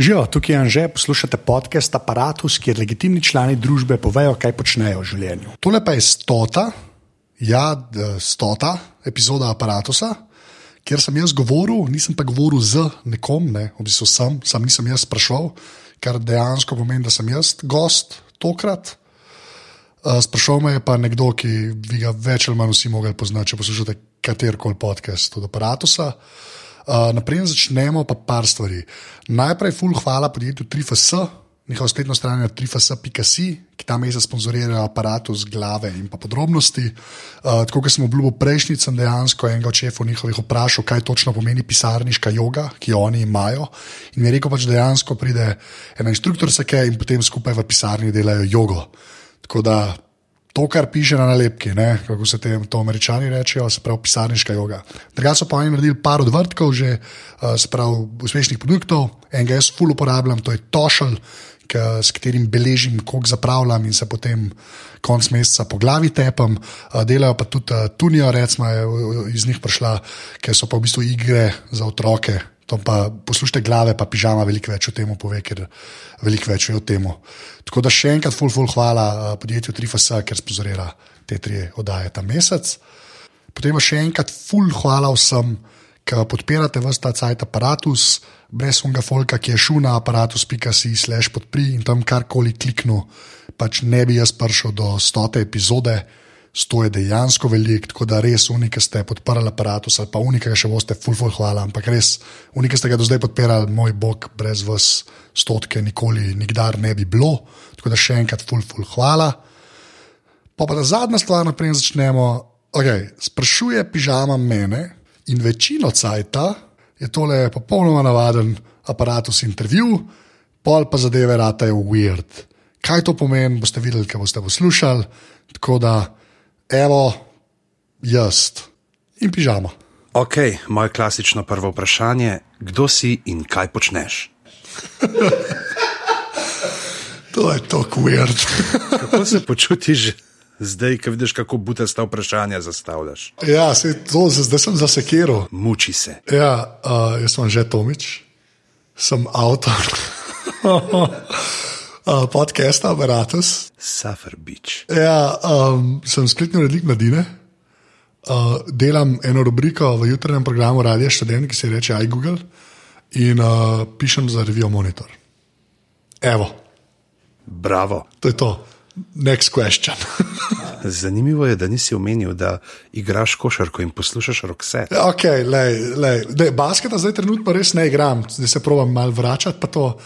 Živijo, tukaj je Anže, poslušate podcast Apparatus, kjer legitimni člani družbe povejo, kaj počnejo v življenju. Tole pa je stota, ja, stota epizoda Apparatusa, kjer sem jaz govoril, nisem pa govoril z nekom, ne, v bistvu sem, sam nisem jaz sprašval, kar dejansko pomeni, da sem jaz gost tokrat. Uh, sprašal me je pa nekdo, ki bi ga več ali manj vsi mogli poznati, če poslušate katerkoli podcast od aparata. Uh, naprej začnemo pa par stvari. Najprej, full hvala podjetju 3FS, njihova spletna stran je 3FS.ca, ki tam je za sponzoriranje aparatus, glave in podrobnosti. Uh, tako kot sem obljubil prejšnjič, sem dejansko enega od šefov njihovih vprašal, kaj točno pomeni pisarniška joga, ki jo oni imajo. In je rekel, pač dejansko pride ena inštruktorka in potem skupaj v pisarni delajo jogo. Tako da to, kar piše na nalepki, ne, kako se tem, to američani rečejo, se pravi pisarniška joga. Drugače so pa oni naredili par odvrtkov, že uh, se pravi uspešnih produktov, enega jaz full uporabljam, to je Tošel, s katerim beležim, koliko zapravljam in se potem konc meseca po glavi tepem. Uh, delajo pa tudi uh, Tunijo, recimo, iz njih prišla, ker so pa v bistvu igre za otroke. To pa poslušajte glave, pa pižama veliko več o tem pove, ker veliko več ve o tem. Tako da še enkrat, full, full hvala uh, podjetju 3FS, ker sponzorira te tri oddaje ta mesec. Potem še enkrat, full hvala vsem, ki podpirate vse ta cajt aparatus, brez unga folka, ki je šel na aparatus.si slash podpri in tam karkoli kliknil, pač ne bi jaz prišel do stote epizode. Sto je dejansko velik, tako da res unika ste podprli aparatus ali pa unika še boste, full, hvala. Ampak res unika ste ga do zdaj podpirali, moj bog, brez vas stotke nikoli, nikdar ne bi bilo. Tako da še enkrat, full, hvala. Pa pa da zadnja stvar, naprej začnemo. Okay, sprašuje pižama mene in večino cajta je tole popolnoma navaden aparatus intervju, pol pa zadeve ratajo weird. Kaj to pomeni, boste videli, kaj boste poslušali. Tako da, evo, jaz in pižama. Ok, moje klasično prvo vprašanje, kdo si in kaj počneš? to je tako weird. Kako se počutiš? Zdaj, ko vidiš, kako butaš ta vprašanja, zastavljaš. Ja, se, to, zdaj sem zasekiral. Muči se. Ja, uh, jaz sem že Tomič, sem avtor. uh, podcasta Apparatus. Suffer beach. Ja, um, sem spletni urednik mladine. Uh, delam eno rubriko v jutranjem programu Radio Študent, ki se reče iGoogle, in uh, pišem za revijo Monitor. Evo, Bravo. to je to. Next question. Zanimivo je, da nisi omenil, da igraš košarko in poslušaš rokset. ok, lej, lej. Lej, basketa zdaj trenutno res ne igram, zdaj se provam malo vračati, to.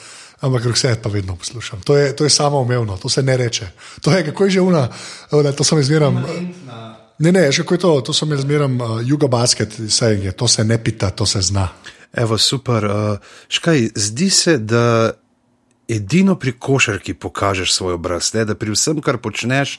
Ampak vse pa vedno poslušam. To je, to je samo umevno, to se ne reče. To je, kako je že una, to sem izmeram. Ne, ne, že kako je to, to sem izmeram uh, jugobasket, vse je, to se ne pita, to se zna. Evo, super. Uh, škaj, zdi se, da edino pri košarki pokažeš svoj obraz, ne? da pri vsem, kar počneš,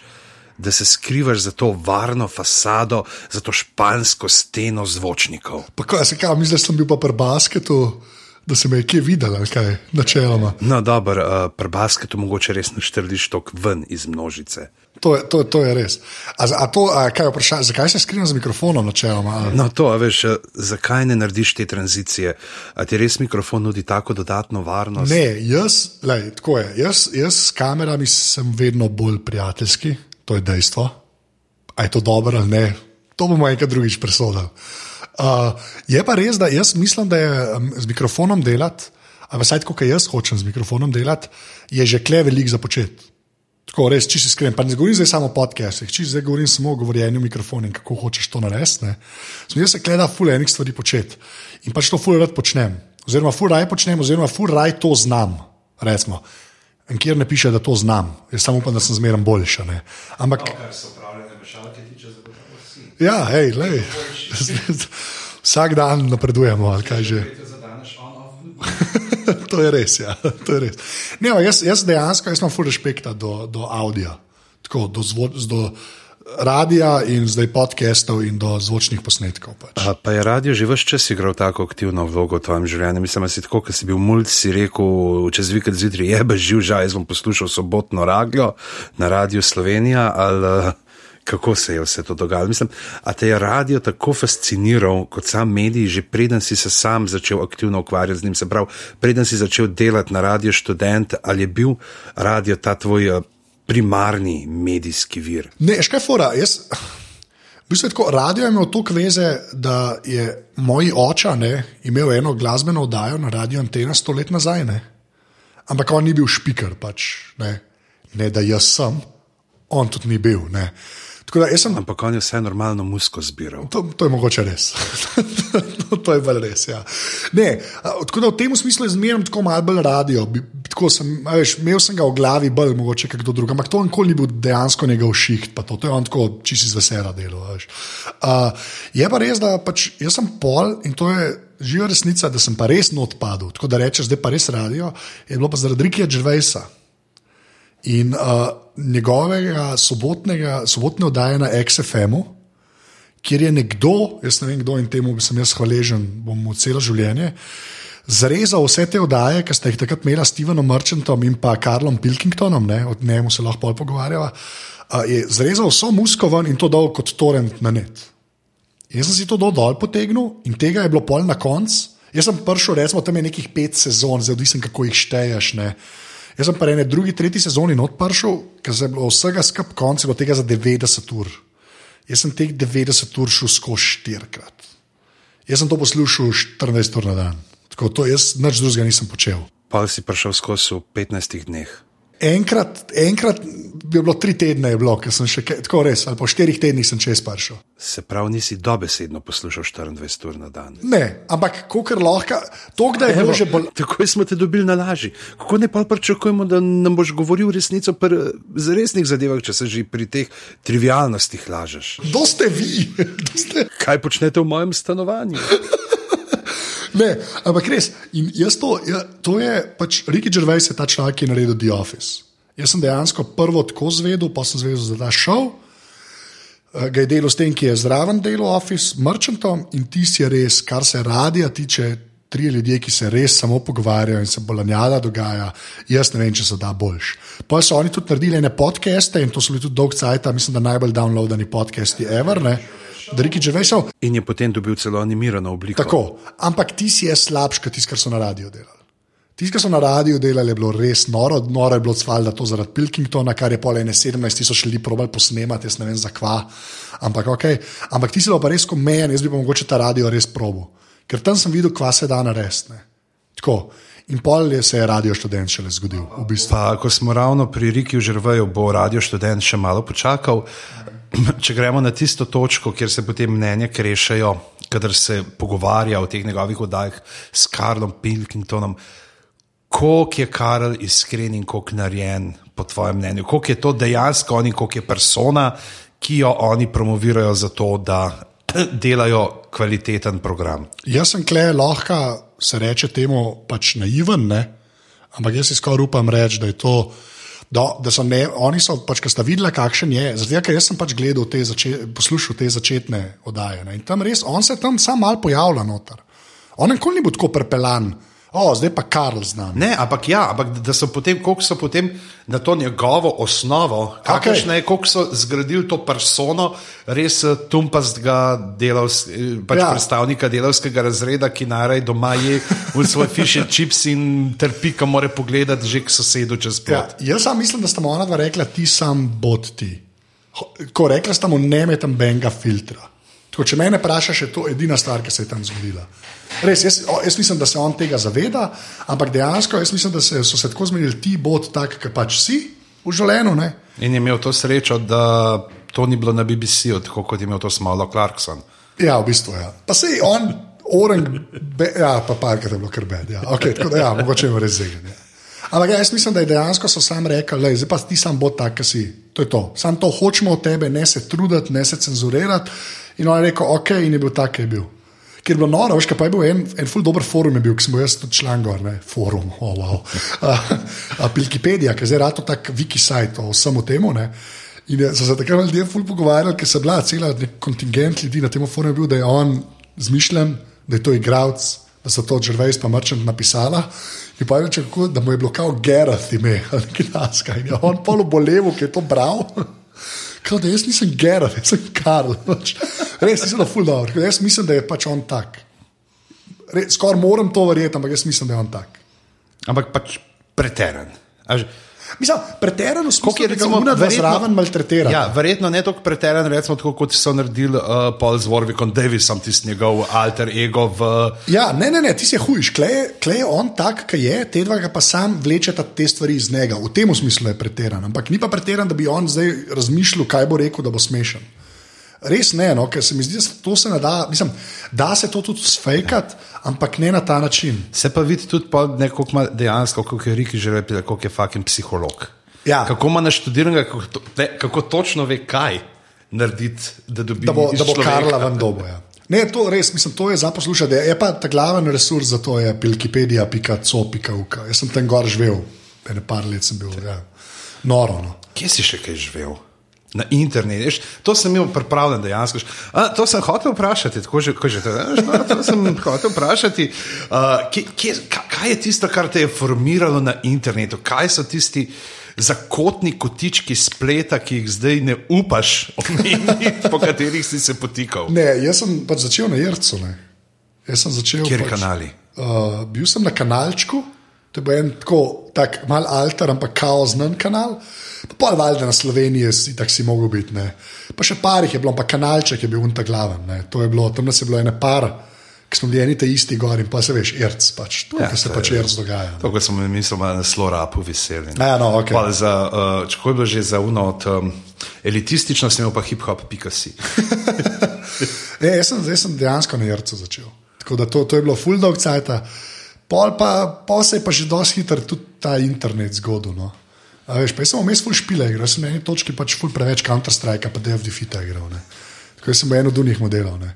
da se skrivaš za to varno fasado, za to špansko steno zvočnikov. Pa kaj, se kaj, mislim, da sem bil pa pri basketu, da se me je kje videl, ali kaj, načeloma. No, dobro, uh, pri basketu mogoče res ne štrliš tok ven iz množice. To je, to, to je res. A, a to, a kaj vprašanje, zakaj se skrivam z mikrofonom načeloma? ali? No, to, a veš, uh, zakaj ne narediš te tranzicije? A ti res mikrofon nudi tako dodatno varnost? Ne, jaz, lej, tako je. Jaz, jaz s kamerami sem vedno bolj prijateljski, to je dejstvo. A je to dobro ali ne, to bomo enkrat drugič presodili. Uh, je pa res, da jaz mislim, da je um, z mikrofonom delati, a vsaj tako, kot jaz hočem z mikrofonom delati, je že kle velik za početi. Tako res, če si iskren. Pa ne govorim zdaj samo o podcastih, če zdaj govorim samo o govorjenju v mikrofon in kako hočeš to narediti. Sem jaz se gleda ful enih stvari početi in pač to ful rad počnem. Oziroma, ful raj počnem, oziroma ful raj to znam. Recimo. In kjer ne piše, da to znam, jaz samo upam, da sem zmeraj boljša. Ne. Ampak. Ja, hej, lej. Vsak dan napredujemo, ali kaj že. to je res. Ja. To je res. Ne, jaz, jaz dejansko jaz imam full respekta do, do audija, tako, do, zvo, do radia in zdaj podcastov in do zvočnih posnetkov. Pač. A, pa je radio že vse čas igral tako aktivno vlogo v tvojem življenju. Mislim, da si tako, ko si bil mulj, si rekel čez vikend zjutraj, je pa živ, že jaz bom poslušal sobotno radio na Radio Slovenija. Ali, kako se je vse to dogajalo. Mislim, a te je radio tako fasciniral kot sam medij, že preden si se sam začel aktivno ukvarjati z njim, se pravi, preden si začel delati na radio študent, ali je bil radio ta tvoj eh, primarni medijski vir? Ne, škaj fora. Jaz, v bistvu je tako, radio je imel toliko veze, da je moj oče ne, imel eno glasbeno oddajo na radio Antena sto let nazaj. Ne. Ampak on ni bil špiker, pač, ne. ne da jaz sem, on tudi ni bil. Ne. Da sem Ampak on je vse normalno musko zbiral. To, to je mogoče res. to, to je bolj res. Ja. Ne, tako da v tem smislu je zmerno tako malo bolj radio. Tako sem, veš, imel sem ga v glavi bolj mogoče kot kdo drug, ampak to nikoli ni bil dejansko njegov šiht. To, to je on tako čisto iz vesela delo. A, je pa res, da pač jaz sem pol in to je. Živa resnica, da sem pa res not padel, tako da rečeš, zdaj pa res radio, je bilo pa zaradi Rikija Džrvejsa in uh, njegovega sobotnega, sobotne oddaje na XFM-u, kjer je nekdo, jaz ne vem kdo in temu sem jaz hvaležen, bom mu celo življenje, zarezal vse te oddaje, ki ste jih takrat imeli s Stevenom Merchantom in pa Karlom Pilkingtonom, ne, od njemu se lahko pogovarjava, uh, je zarezal vso musko ven in to dal kot torrent na net. Jaz sem si to dol potegnil in tega je bilo pol na koncu. Jaz sem prišel, recimo, tam je nekih pet sezon, zdaj odvisen, kako jih šteješ. Ne. Jaz sem pa ene drugi, tretji sezoni not prišel, ker se je bilo vsega skup konc, bilo tega za 90 ur. Jaz sem teh 90 ur šel skozi štirikrat. Jaz sem to poslušal 14 ur na dan. Tako to jaz nič drugega nisem počel. Pa si prišel skozi v 15 dneh. Enkrat, enkrat je bilo tri tedne, je bilo, ker sem še tako res, ali po štirih tednih sem čez prišel. Se pravi, nisi dobesedno poslušal 24 ur na dan. Ne, ampak kolikor lahko, to, da je bilo že bolj. Takoj smo te dobili na laži. Kako ne pa pričakujemo, da nam boš govoril resnico pri resnih zadevah, če se že pri teh trivialnostih lažeš? Kdo ste vi? Kdo ste? Kaj počnete v mojem stanovanju? Ne, ampak res. In jaz to, ja, to je pač Riki Gervais, je ta človek, ki je naredil The Office. Jaz sem dejansko prvo tako zvedel, pa sem zvedel za ta šov. Ga je delal s tem, ki je zraven delal Office, Merchantom in ti si res, kar se radija tiče, tri ljudje, ki se res samo pogovarjajo in se bolanjada dogaja. Jaz ne vem, če se da boljš. Pa so oni tudi naredili ene podcaste in to so bili tudi dolg cajt, mislim, da najbolj downloadani podcasti ever. Ne? Da Riki Gervaisov. In je potem dobil celo animirano obliko. Tako, ampak ti si je slabši, kot tisti, kar so na radiju delali. Tisti, ki so na radiju delali, je bilo res noro, noro je bilo cvalda to zaradi Pilkingtona, kar je pol ene 17 tisoč ljudi probal posnemati, jaz ne vem zakva. Ampak, okay. ampak ti si pa res kot mejen, jaz bi pa mogoče ta radio res probo. Ker tam sem videl, kva se da narediti. Tako. In pol je se je radio študent šele zgodil. V bistvu. Pa, ko smo ravno pri Riki v Žrveju, bo radio študent še malo počakal. Če gremo na tisto točko, kjer se potem mnenja krešajo, kadar se pogovarja o teh njegovih oddajah s Karlom Pilkingtonom, koliko je Karl iskren in koliko narejen, po tvojem mnenju, koliko je to dejansko on in koliko je persona, ki jo oni promovirajo za to, da delajo kvaliteten program. Jaz sem klej lahko, se reče temu, pač naiven, ne? ampak jaz si skoraj upam reči, da je to. Da, da so ne, oni so pač, ki sta videla, kakšen je. Zato, ker jaz sem pač gledal te, zače, poslušal te začetne oddaje. Ne? In tam res, on se tam sam mal pojavlja noter. On nikoli ni bil tako prepeljan. O, zdaj pa Karl znam. Ne, ampak ja, ampak da so potem, koliko so potem na to njegovo osnovo, kakšne je, koliko so zgradili to persono, res eh, tumpastega delavs, eh, pač ja. predstavnika delavskega razreda, ki naraj doma je v svoj fish and chips in trpi, ko more pogledati že k sosedu čez pot. Ja, jaz sam mislim, da sta mu ona dva rekla, ti sam bod ti. Ko rekla sta mu, ne metam benga filtra. Tako, če me vprašaš, je to edina stvar, ki se je tam zgodila. Res, jaz, jaz mislim, da se on tega zaveda, ampak dejansko jaz mislim, da se, so se tako zmenili, ti bod tak, ki pač si v življenju. Ne? In je imel to srečo, da to ni bilo na BBC-u, tako kot je imel to Smolo Clarkson. Ja, v bistvu. Ja. Pa se je on, orang, be, ja, pa parkrat je bilo kar bed. Ja. Okay, tako da, ja, mogoče je res zegen. Ja. Ampak ja, jaz mislim, da je dejansko so sam rekli, da zdaj pa ti sam bo tak, ki si. To je to. Sam to hočemo od tebe, ne se truditi, ne se cenzurirati. In on je rekel, ok, in je bil tak, je bil. Ker je bilo noro, veš, pa je bil en, en ful dober forum, bil, ki sem bil jaz tudi član gor, ne, forum, oh, wow. uh, Wikipedia, ki je zdaj rado tak wiki sajt o vsemu temu. Ne. In je, so se takrat ljudje ful pogovarjali, ker se bila cela kontingent ljudi na tem forumu, bil, da je on zmišljen, da je to igralec, da so to Gervais pa Merchant napisala. In pa je reče, da mu je bilo kao Gerard ime, ali kaj taska. In je on polo bolevo, ki je to bral. Kao, da jaz nisem Gerard, jaz sem Karl. Pač. Res nisem na full dobro. Jaz mislim, da je pač on tak. Skoraj moram to verjeti, ampak jaz mislim, da je on tak. Ampak pač preteran. A že- Mislim, pretirano smo Koliko je recimo verjetno- zraven maltretirati. Ja, verjetno ne tako preteran, recimo, tako kot so naredili uh, Paul z Warwickom Davisom, tisti njegov alter ego v. Ja, ne, ne, ne, ti si hujiš, klej je on tak, ki je, te dva pa sam vlečeta te stvari iz njega. V tem smislu je pretiran, ampak ni pa pretiran, da bi on zdaj razmišljal, kaj bo rekel, da bo smešen. Res ne, no, ker se mi zdi, da to se ne da, mislim, da se to tudi sfejkati, ampak ne na ta način. Se pa vidi tudi pa neko, ima dejansko, kako je Riki že rekel, kako je fucking psiholog. Ja. Kako ima naštudiranega, kako, to, ve, kako točno ve, kaj narediti, da dobi Da bo, da bo. Karla ven dobo. Ja. Ne, to res, mislim, to je za poslušati. Je pa ta glaven resurs za to, je pilkipedija.co.uk. Jaz sem tam gor živel, ene par let sem bil, ja. noro. No. Kje si še kaj živel? Na internetu, veš, to sem imel pripravljen dejansko. A, to sem hotel vprašati, tako že, že to, veš, no, to sem hotel vprašati. Uh, kje, kje, ka- kaj je tisto, kar te je formiralo na internetu? Kaj so tisti zakotni kotički spleta, ki jih zdaj ne upaš omeniti, po katerih si se potikal? Ne, jaz sem pač začel na Jrcu. Ne. Jaz sem začel. Kjer pač, kanali? Uh, bil sem na kanalčku, to je bil en tako tak mal alter, ampak kao znan kanal. Pa pol valjda na Sloveniji si tako si mogel biti. Ne. Pa še parih je bilo, pa kanalček je bil unta glaven. Ne. To je bilo, tam nas je bilo ene par, ki smo bili eni te isti gor in pa se veš, Irc pač, to, Ja, ja, se pač Irc dogaja. ne. To, kar smo mislili, na slorapu veseli. Ja, no, okej. Pa za, uh, če je bilo že za uno od um, elitistično, sem pa hip-hop, pika si. Ne, jaz, sem, jaz sem dejansko na Jrcu začel. Tako da to, to je bilo full dog cajt. Pol pa pol se je pa že dosti hitro tudi ta internet zgodil. No. A Veš, pa jaz sem vmes full špile igral, sem na eni točki pač full preveč Counter-Strike, pa DFD fita igral. Ne. Tako sem bil en od unih modelov. Ne.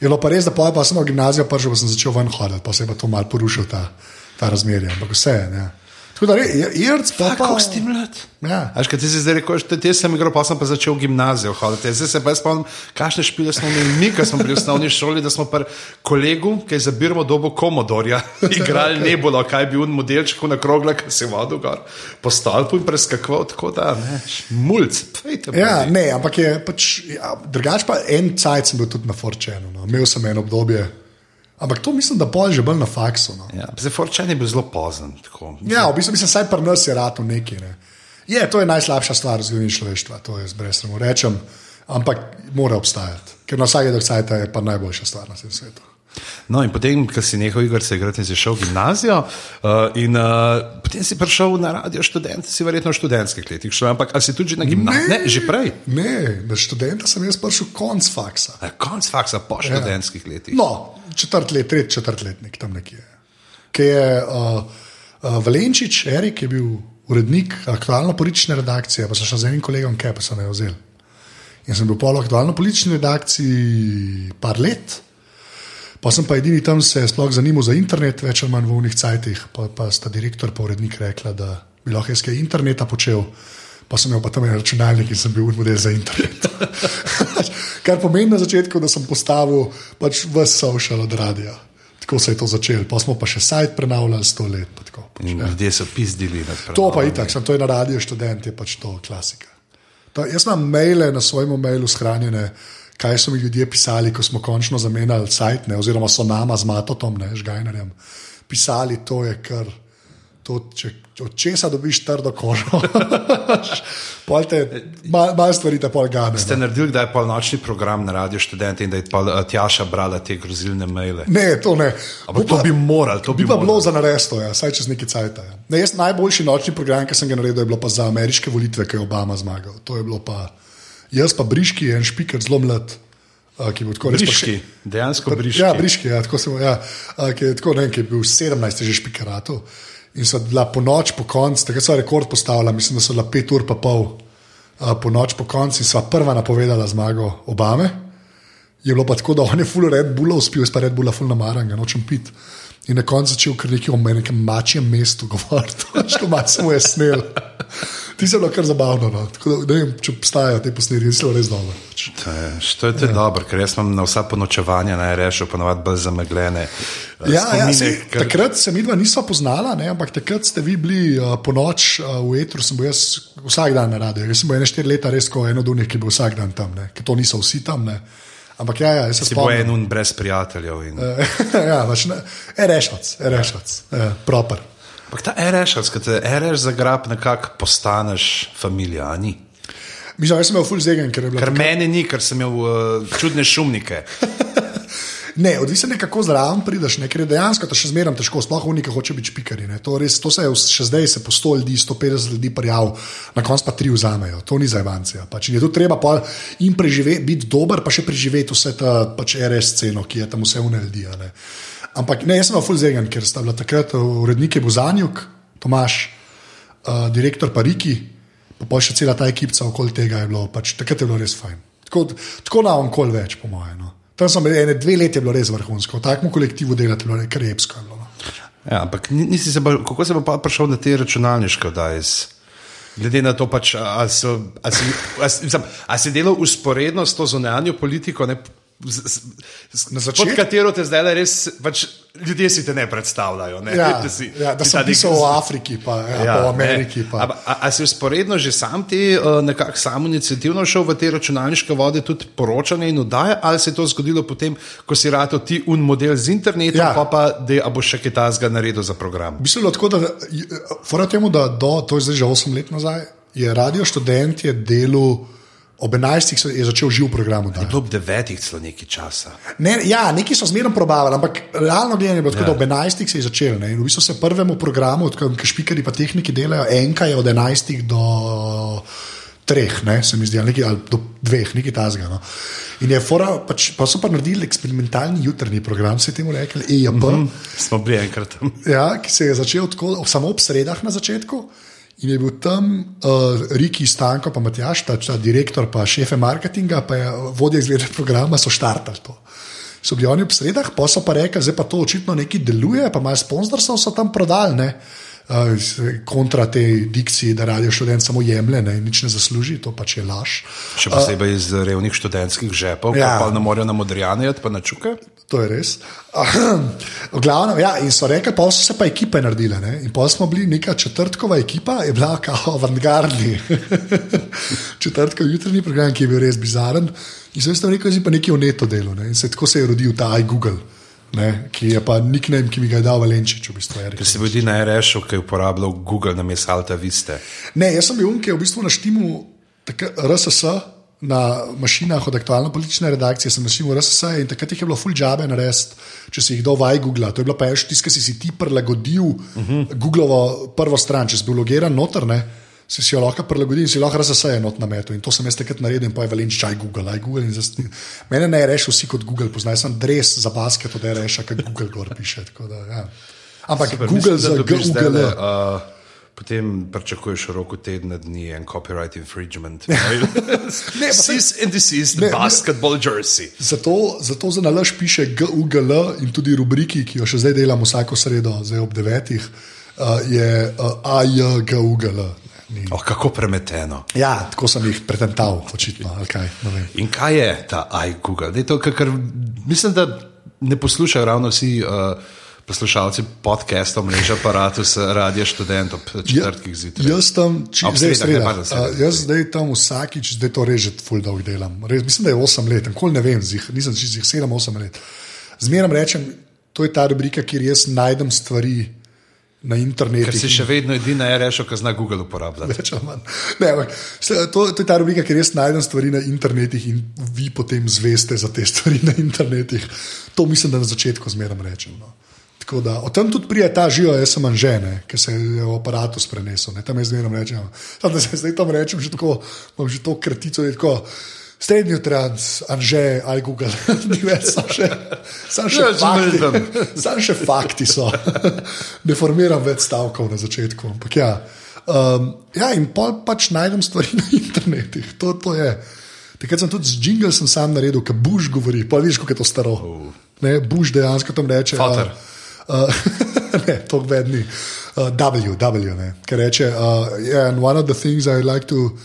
Je bilo pa res, da pol pa sem v gimnazijo prišel, pa sem začel ven hoditi, pa se je pa to mal porušil ta, ta razmerje, ampak vse je. Ne. Tako da, Irc pa. Kako si mlad? Ja. Až ti si zdaj rekel, da sem igral, pa sem pa začel gimnazijo hoditi. Zdaj se pa spomnim, kakšne špile smo imeli mi, ko smo bili v osnovni šoli, da smo pri kolegu, ki je zabiramo dobo komodorja, igrali nebulo, kaj bi bil modelček na krogla, ki se je vodil gor, po stolpu in preskakoval, tako da, ne, mulj, pejte. Ja, ne, ampak je pač, ja, drugač pa en cajt sem bil tudi na Forčenu. No. Imel sem eno obdobje, ampak to mislim, da pol že bolj na faksu. No. Ja, zdaj Forčan je bil zelo pozen. Tako. Ja, v bistvu mislim, saj pri nas je rado nekaj. Ne. Je, to je najslabša stvar v zgodovini človeštva, to je brez sramu rečem, ampak mora obstajati, ker na vsake cajt je pa najboljša stvar na svetu. No, in potem, ko si nehal igrati, igrati in si šel v gimnazijo, uh, in uh, potem si prišel na radio študent, si verjetno v študentskih letih šel, ampak si tudi na gimnaziji? Ne, že prej. Ne, na študenta sem jaz prišel konc faksa. Na koncu faksa, po študentskih letih. No, četrt let, tretji četrtletnik tam nekje. Ki je uh, uh, Valenčič, Erik je bil urednik aktualno politične redakcije, pa sem šel z enim kolegom, ki pa so me vzeli. In sem bil pol aktualno politični redakciji par let, pa sem pa edini tam se sploh zanimal za internet, več ali manj v unih cajtih, pa, pa sta direktor in urednik rekla, da bi lahko jaz kaj interneta počel. Pa sem imel pa tam en računalnik in sem bil model za internet. Kar pomeni na začetku, da sem postavil pač vse social od radia. Tako se je to začelo. Pa smo pa še sajt prenavljali sto let. Tako, pač, In ljudje so pizdili to pa itak, sem to je na radio študent, je pač to klasika. To, jaz imam maile na svojem mailu shranjene, kaj so mi ljudje pisali, ko smo končno zamenjali sajt, ne, oziroma so nama z Matotom, ne, Žgajnerjem, pisali, to je kar. To, če, od česa dobiš trdo kožo, pol malo mal stvari te pol gane. Ste naredili, da je polnočni program na radio študente in da je uh, Tjaša brala te grozilne maile? Ne, to ne. Ampak to bi morali, to bi Bi pa morali. bilo za naresto, ja, saj čez neki cajt. Ja. Ne, jaz najboljši nočni program, ki sem ga naredil, je bilo pa za ameriške volitve, ki je Obama zmagal. To je bilo pa jaz, pa Briški, en špiker, zelo mlad. a, Ki je bil tako res Briški, dejansko briški. Ja, briški, ja, tako sem, ja, a, ki je tako, ne ki je bil 17, je že špikerato. In so bila po noč, po koncu, takrat so rekord postavila, mislim, da so bila pet ur pa pol a, po noč, po koncu in sva prva napovedala zmago Obame. Je bilo pa tako, da on je full Red Bulla uspel, jaz pa Red Bulla full namaran, ga nočem pit. In na koncu začel kar nekaj o nekem mačjem mestu govoriti, što malo se mu je snel. Ti se je bilo kar zabavno. No. Tako da, ne vem, če obstajajo te posnetke, zelo res dobro. Pač. To je, to je ja. dobro, ker jaz imam na vsa ponočevanja na rešu, ponovadi bolj zameglene. eh, Ja, ja, spomine, sej, ker- takrat se mi dva nisva poznala, ne, ampak takrat ste vi bili uh, po noč uh, v etru, sem bil jaz vsak dan na radiju. Jaz sem bil ene štiri leta res kot eno od unih, ki je bil vsak dan tam, ne, ker to niso vsi tam. Ne. Ampak ja, ja, jaz se Si bo en spomnim. un brez prijateljev. In... ja, pač ne, rešac, rešac, ja, proper. Ampak ta RS, ko te RS zagrab, nekako postaneš familija, ni. Mislim, jaz sem imel full zegen, ker je bilo. Ker meni ni, ker sem imel uh, čudne šumnike. Ne, odvisno je, kako zraven prideš, ne, ker je dejansko to še zmeraj težko, sploh unika hoče biti špikari. ne. To, res, to se je v- še zdaj, se po 100 ljudi, 150 ljudi prijav, na koncu pa tri vzamejo, to ni za evancija. Pač je tu treba pol in preživeti, biti dober, pa še preživeti vse ta pač RS sceno, ki je tam vse uneldi. Ampak ne, jaz sem full zegen, ker sta bila takrat urednik je Bozanjuk, Tomaš, uh, direktor pa Riki, pa pol še cela ta ekipa okoli tega je bilo, pač takrat je bilo res fajn. Tako, tako na onkol več, po mojem. No. Tam sem bil ene dve leti, je bilo res vrhunsko, v takem kolektivu delati bilo kar epsko. je bilo, No. Ja, ampak ni- nisi se pa, kako se pa prišel na te računalniške oddaje? Glede na to, pač, a, si, a, si, a, si, a si delal usporedno s to zunanjo politiko, ne, z, z, z, Na pod začetku- katero te zdaj res, pač, ljudje si te ne predstavljajo. Ne, Ja, da, si, ja, da ti sem ta nek- pisal o Afriki, pa, ja, ja, pa o Ameriki. ne. Pa. A, a, a si usporedno že sam ti uh, nekako samo inicijativno šel v te računalniške vode, tudi poročanje in oddaje, ali se je to zgodilo potem, ko si rado ti un model z internetom, Ja. pa pa da boš še kaj tasga naredil za program? V bilo tako, da, fora temu, da do, to je zdaj že 8 let nazaj, je radio študent je delal. Ob 11. se je začel živ program. oddajati. Bilo ob devetih celo nekaj časa. Ne, ja, neki so zmerno probavali, ampak realno gledano je bilo tako, Ja. da ob 11. se je začel. Ne, in v bistvu se prvemu programu, ki špikari pa tehniki delajo, enka je od 11. do treh, ne, se mi zdi, nekaj, ali do dveh, nekaj tasga. No. In je fora, pač, pa so pa naredili eksperimentalni jutrni program, se je temu rekli, EJP. Mm -hmm. Smo bili enkrat tam. Ja, ki se je začel tako, samo ob sredah na začetku. In je bil tam uh, Riki Stanko, pa Matjaš, ta, ta direktor, pa šefe marketinga, pa je vodja izglednega programa, so štartali to. So bili oni ob sredah, pa so pa rekli, zdaj pa to očitno nekaj deluje, pa malo sponzorstv so tam prodali, ne. Uh, kontra te dikcije, da radio študent samo jemlje ne, in nič ne zasluži, to pač je laž. Še posebej iz revnih študentskih žepov, ja. pa ne morejo na modrijane, pa na čuke. To je res. V glavnem, ja, in so rekli, pa so se pa ekipe naredile. Ne? In pa smo bili neka četrtkova ekipa, je bila kao avantgardni. Četrtkov jutrni program, ki je bil res bizaren. In sem jim rekel, da je pa nekaj o neto delu. Ne? In se tako se je rodil ta iGoogle, ne? ki je pa nickname, ki mi ga je dal Valenčič, v bistvu. Ker si bil na RS-u, ki je uporabljal Google na mestu Alta Viste. Ne, jaz sem bil unke v bistvu na štimu taka- RSS. Na mašinah od aktualne politične redakcije sem našel RSS in takrat jih je bilo full jobe narediti, če si jih dal v iGoogle. To je bilo pa še tisto, ki si si ti prilagodil uh -huh. Googlovo prvo stran, če si bil logiran noter, ne, si si jo lahko prilagodil in si lahko RSS je not na metu. In to sem jaz takrat naredil in pa je valenč, aj Google, aj Google. Mene ne reš vsi kot Google, poznaj sem dres za basket od RS, kot Google gor piše. Da, ja. Ampak Super, Google mislim, da za Google. zdajle, uh, Potem pričakuješ v roku tedna dni en copyright infringement. Ne, Sis and this is the ne. basketball jersey. Zato, zato za nalaž piše GUGL in tudi rubriki, ki jo še zdaj delam vsako sredo, zdaj ob devetih, uh, je uh, AJGUGL. Oh, kako premeteno. Ja, tako sem jih pretental, očitno. Kaj. In kaj je ta iGoogle? Mislim, da ne poslušajo ravno vsi uh, poslušalci podcastov, mreža aparatus, radio študent ob četrtkih zjutraj. Jaz tam, Ob zdaj, sreda, a, jaz zdaj tam vsakič, zdaj to reže full dolg delam. Res, mislim, da je 8 let, nikoli ne vem, zih, nisem čez 7-8 let. Zmeram rečem, to je ta rubrika, kjer jaz najdem stvari na internetu. Ker si še vedno edina RS, ki zna Google uporabljati. Več. Ne, ampak, to, to je ta rubrika, kjer jaz najdem stvari na internetu in vi potem zveste za te stvari na internetu. To mislim, da na začetku zmeraj rečem. No. Tako Da, o tem tudi prije ta živo, jaz sem anžene, ki se je v aparatu prenesel. Ne, tam jaz zmeraj rečem. Tam, da se zdaj tam rečem, že tako, imam že to kratico. Tako, Srednji trans, anže, ali Google, ni več, samo še, sam še, Ja, fakti, sam še fakti so. ne formiram več stavkov na začetku. Ampak ja. Um, ja, in pol pač najdem stvari na internetu. To, to je. Takrat sem tudi z jingle sem sam naredil, ki buš govori, pa vidiš, kako je to staro. Ne, buš dejansko tam reče. Fater. Uh, ne, to vedni. Uh, w, W, ne, ker reče, uh, yeah, and one of the things I like to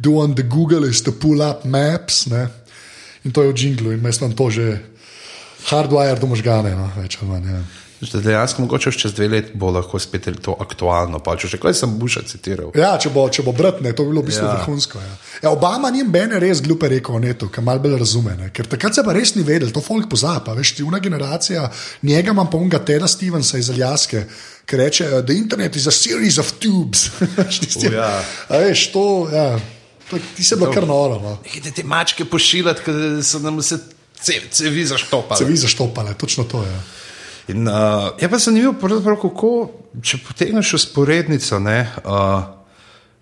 do on the Google is to pull up maps. Ne. In to je v džinglu in jaz imam to že hardwire do možgane, no, več ali manj. Ja. Dejansko mogoče čez dve leti bo lahko spet to aktualno. Pa, če še kaj sem Buša citiral. Ja, če bo, če bo bratne, to bi bilo v bistvu Ja. vrhunsko. Ja. Ja, Obama ni mene res glupe rekel o netu, ki malo bolj razume. Ne. Ker takrat se pa res ni vedel, to folk pozna. Pa, veš, ti una generacija, njega imam pa unga Teda Stevensa iz Aljaske, ki reče: uh, The internet is a series of tubes. Tisti- O, ja. A veš, to, ja, to, ti se bilo kar noro. No. Nekaj te mačke pošiljati, ker so nam ce- cevi zaštopali. Se vi zaštopale, točno to je. Ja. In, uh, je pa zanimivo, kako če potegneš usporednico ne, uh,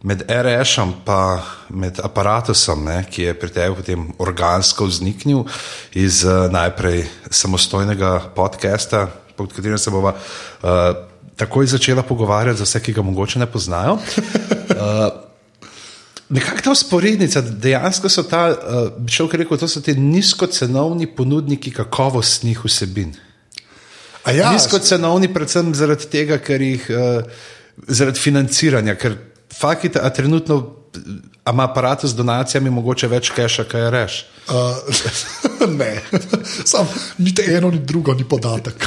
med RS-om in med aparatusom, ne, ki je pri tebi potem organsko vzniknil iz uh, najprej samostojnega podcasta, pod katerim se bova uh, takoj začela pogovarjati za vse, ki ga mogoče ne poznajo. Nekako ta usporednica, dejansko so ta, uh, bi človek rekel, to so ti nizkocenovni ponudniki kakovostnih vsebin. A ja, Nizkocenovni, predvsem zaradi tega, ker jih uh, zaradi financiranja, ker fakite, a trenutno a ima aparat z donacijami mogoče več keša, kaj reš. Uh, ne, sam niti eno, ni drugo, ni podatek.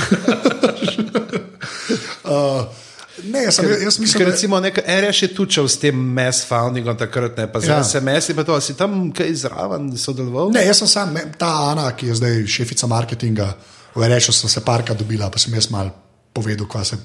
uh, ne, sem, jaz mislim, Ker da recimo nek RS je tučal s tem mass foundingom takrat, ne pa za Ja. SMS, pa to, si tam kaj zraven sodeloval? Ne, jaz sem sam, ta Ana, ki je zdaj šefica marketinga, v Rešu sem se parka dobila, pa sem jaz mal povedal, kva se.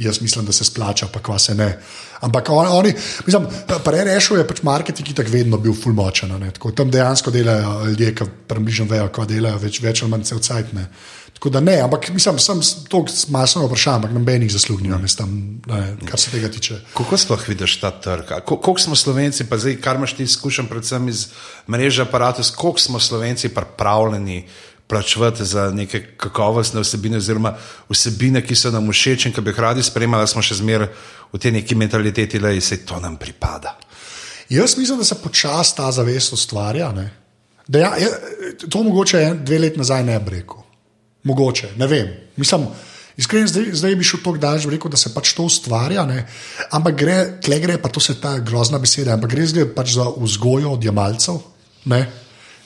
Jaz mislim, da se splača, pa kva se ne. Ampak on, oni, mislim, pa Rešu je pač marketing, ki tako vedno bil fulmočen. Tam dejansko delajo ljudje, ki približno vejo, kva delajo, več, več ali manj cel cajt. Ne. Tako da ne, ampak mislim, sem to masno vprašanje, ampak nobenih zaslug nimam, jaz tam, ne, kar se tega tiče. Kako sploh vidiš ta trg? A ko- Koliko smo Slovenci, pa zdaj, kar imaš ti izkušen, predvsem iz mreže aparatus, koliko smo Slovenci pripravljeni plačevati za neke kakovostne vsebine, oziroma vsebine, ki so nam všeč in ki bi jih radi spremljali, smo še zmeraj v tej neki mentaliteti, da se to nam pripada. Jaz mislim, da se počasi ta zavest ustvarja. ne. Da ja, ja, to mogoče en- dve leti nazaj ne bi rekel. Mogoče, ne vem. Mislim, iskreno, zdaj, zdaj bi šel tako daleč, rekel, da se pač to ustvarja. Ne. Ampak gre, tle gre, pa to se ta grozna beseda, ampak gre pač za vzgojo odjemalcev. Ne.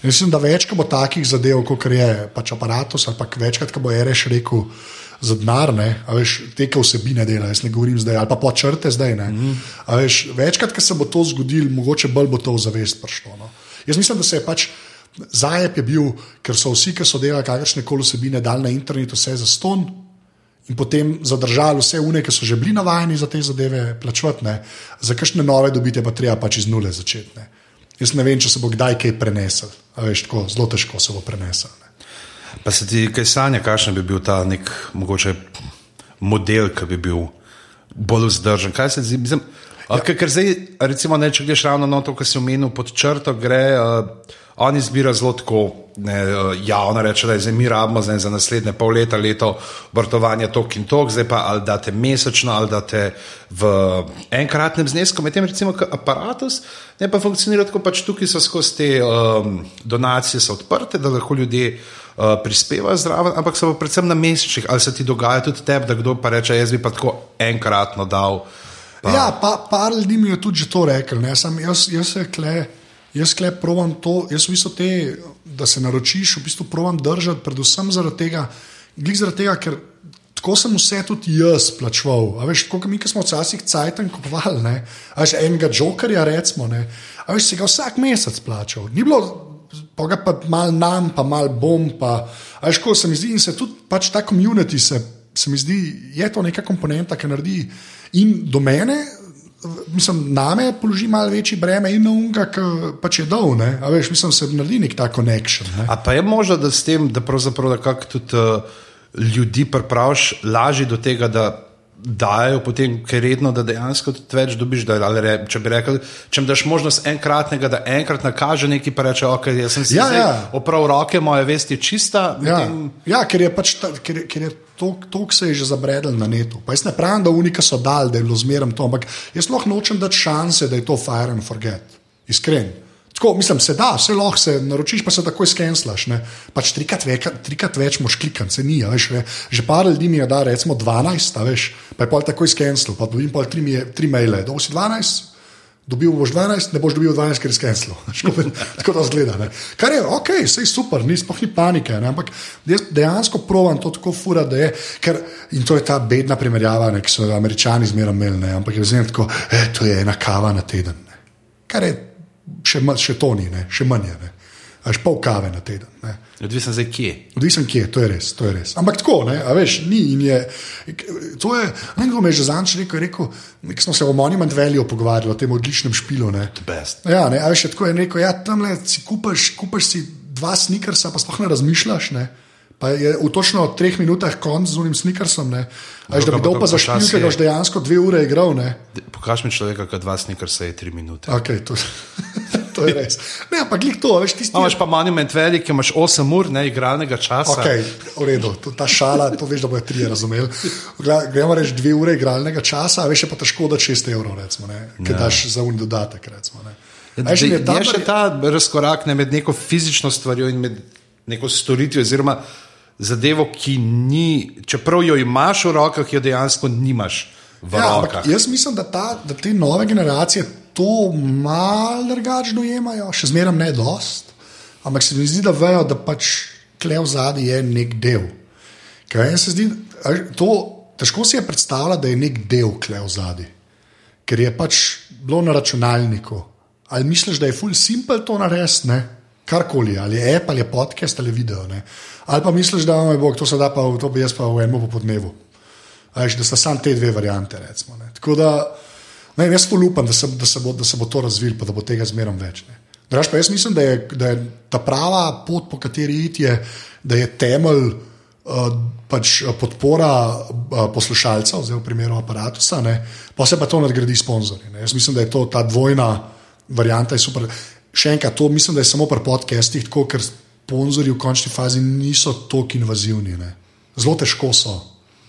In Mislim, da več bo takih zadev, kot je pač aparatus, ali pa večkrat, ko bo Ereš rekel za denar, a veš, te vsebine dela, jaz ne govorim zdaj, ali pa po črte zdaj. Ne, mm. veš, večkrat, ko se bo to zgodilo, mogoče bolj bo to v zavest prišlo. No. Jaz mislim, da se je pač zajep je bil, ker so vsi, ki so delali kakršne koli vsebine, dal na internet vse za ston. In potem zadržali vse une, ki so že bili navajeni za te zadeve plačevati, ne. za kakšne nove dobite pa treba pač iz nule začeti. Ne. Jaz ne vem, če se bo kdaj kaj prenesel. Veš, tako, zelo težko se bo prenesel. Ne. Pa se ti kaj sanja, kakšen bi bil ta nek mogoče model, ki bi bil bolj vzdržen? Kaj se ti zdi? Ja. ker, zdaj, recimo, ne, če greš ravno na to, kar si omenil pod črto, gre. Uh, On izbira zelo tako ne, uh, javno, reče, da je zdaj mi rabimo zdaj za naslednje pol leta, leto vrtovanja tok in tok, zdaj pa ali date mesečno, ali date v enkratnem znesku, medtem recimo aparatus, ne pa funkcionira tako, pač tukaj so skozi te um, donacije odprte, da lahko ljudje uh, prispevajo zraven, ampak so predvsem na mesečih, ali se ti dogaja tudi tebi, da kdo pa reče, jaz bi pa tako enkratno dal. Pa. Ja, pa, par ljudi mi je tudi že to rekel. ne, Sam, jaz, jaz se kle. Jaz klep provam to, jaz v bistvu te, da se naročiš, v bistvu provam držati, predvsem zaradi tega, glih zaradi tega, ker tako sem vse tudi jaz plačval. A veš, kot mi, ki smo včasih cajten kupovali, ne, a veš, enega jokerja, recimo, ne, a veš, si ga vsak mesec plačal. Ni bilo, pa ga pa mal nam, pa mal bom, pa, a veš, ko se mi zdi, in se tudi pač ta komunity se, se mi zdi, je to neka komponenta, ki naredi in do mene mislim, name položi malo večji breme in na unga, ki pač je dol. Ne? A veš, mislim, se naredi nek ta connection. Ne? A pa je možno, da s tem, da pravzaprav da kak tudi uh, ljudi pripraviš lažje do tega, da dajo potem, ker redno, da dejansko tudi več dobiš. Da, re, če bi rekel, če mi daš možnost enkratnega, da enkrat nakaže nekaj, pa reče, ok, jaz sem si Ja, zdaj ja. oprav roke, moja vest je čista. Ja, medtem- ja, ker je pač ta, ker, ker je to, se je že zabredel na netu. Pa jaz ne pravim, da unika so dal, da je bilo zmeraj to, ampak jaz lahko nočem dati šanse, da je to fire and forget. Iskren. Tako, mislim, se da, vse lahko se naročiš, pa se takoj skenslaš. ne. Pač trikrat, veka, trikrat več moš klikati, se ni. Veš, ne. Že par ljudi mi je da, recimo 12, a veš, pa je pol takoj skensl, pa dobim pol tri, tri maile. Dolgo si 12, Dobil boš 12, ne boš dobil 12, ker je skenslo. Tako da zgleda. Ne. Kar je ok, vse je super, ni sploh ni panike. Ne. Ampak jaz dejansko provam to tako fura, da je. Ker, in to je ta bedna primerjava, ne, ki so jo američani zmeraj imeli. Ne. Ampak je zmeraj tako, eh, to je ena kava na teden. Ne. Kar je še, še to ni, ne, še manj. Ne. Až pol kave na teden. Ne. Odvisen zdaj kje. Odvisen kje, to je res. To je res. Ampak tako, ne, a veš, ni in je. To je, ne vem, me je že zanč rekel, rekel nek smo se o Monument Value pogovarjali, o tem odličnem špilu. Ne. Ja, ne, a veš, tako je rekel, ja, tam le si kupaš, kupaš si dva snikersa, pa sploh ne razmišljaš. Ne. Pa je v točno treh minutah konc z unim snikersom. Až da bi dol pa za špilke, da boš dejansko dve ure igral. Pokaž mi človeka, kad dva snikersa je tri minute. Okay, to... to je res. Ne, ampak glej to, veš, tisti. Imaš pa monument velik, imaš 8 ur ne, igralnega časa. Ok, v redu, to, ta šala, to veš, da bojo tri razumeli. Gremo reči dve ure igralnega časa, a veš, je pa težko da 6 evrov, recimo, ker ja. daš za un dodatek. Recimo, Veš, je, je še ta razkorak ne, med neko fizično stvarjo in med neko storitvijo, oziroma zadevo, ki ni, čeprav jo imaš v rokah, jo dejansko nimaš. Ja, jaz mislim, da, ta, da te nove generacije to malo drugače dojemajo, še zmeraj ne dost, ampak se mi zdi, da vejo, da pač klev zadnji je nek del. Se zdi, to, težko si je predstavljati, da je nek del klev zadnji, ker je pač bilo na računalniku. Ali misliš, da je full simple to narediti, karkoli, ali je app, ali je podcast, ali video. Ne? Ali pa misliš, da je Bog, to se da pa to bi jaz pa v enem popodnevu. Ajš, da sta samo te dve variante. Recimo, Tako da Ne, jaz upam, da, da, da se bo to razvilo, pa da bo tega zmeraj več. Draž, jaz mislim, da je, da je ta prava pot, po kateri iti, je, da je temelj uh, pač podpora uh, poslušalcev, zdaj v primeru aparata, pa se pa to nadgradi sponzorji. Jaz mislim, da je to ta dvojna varianta. Še enkrat, to mislim, da je samo pri podcestih, tako, ker sponzorji v končni fazi niso tako invazivni. Ne. Zelo težko so.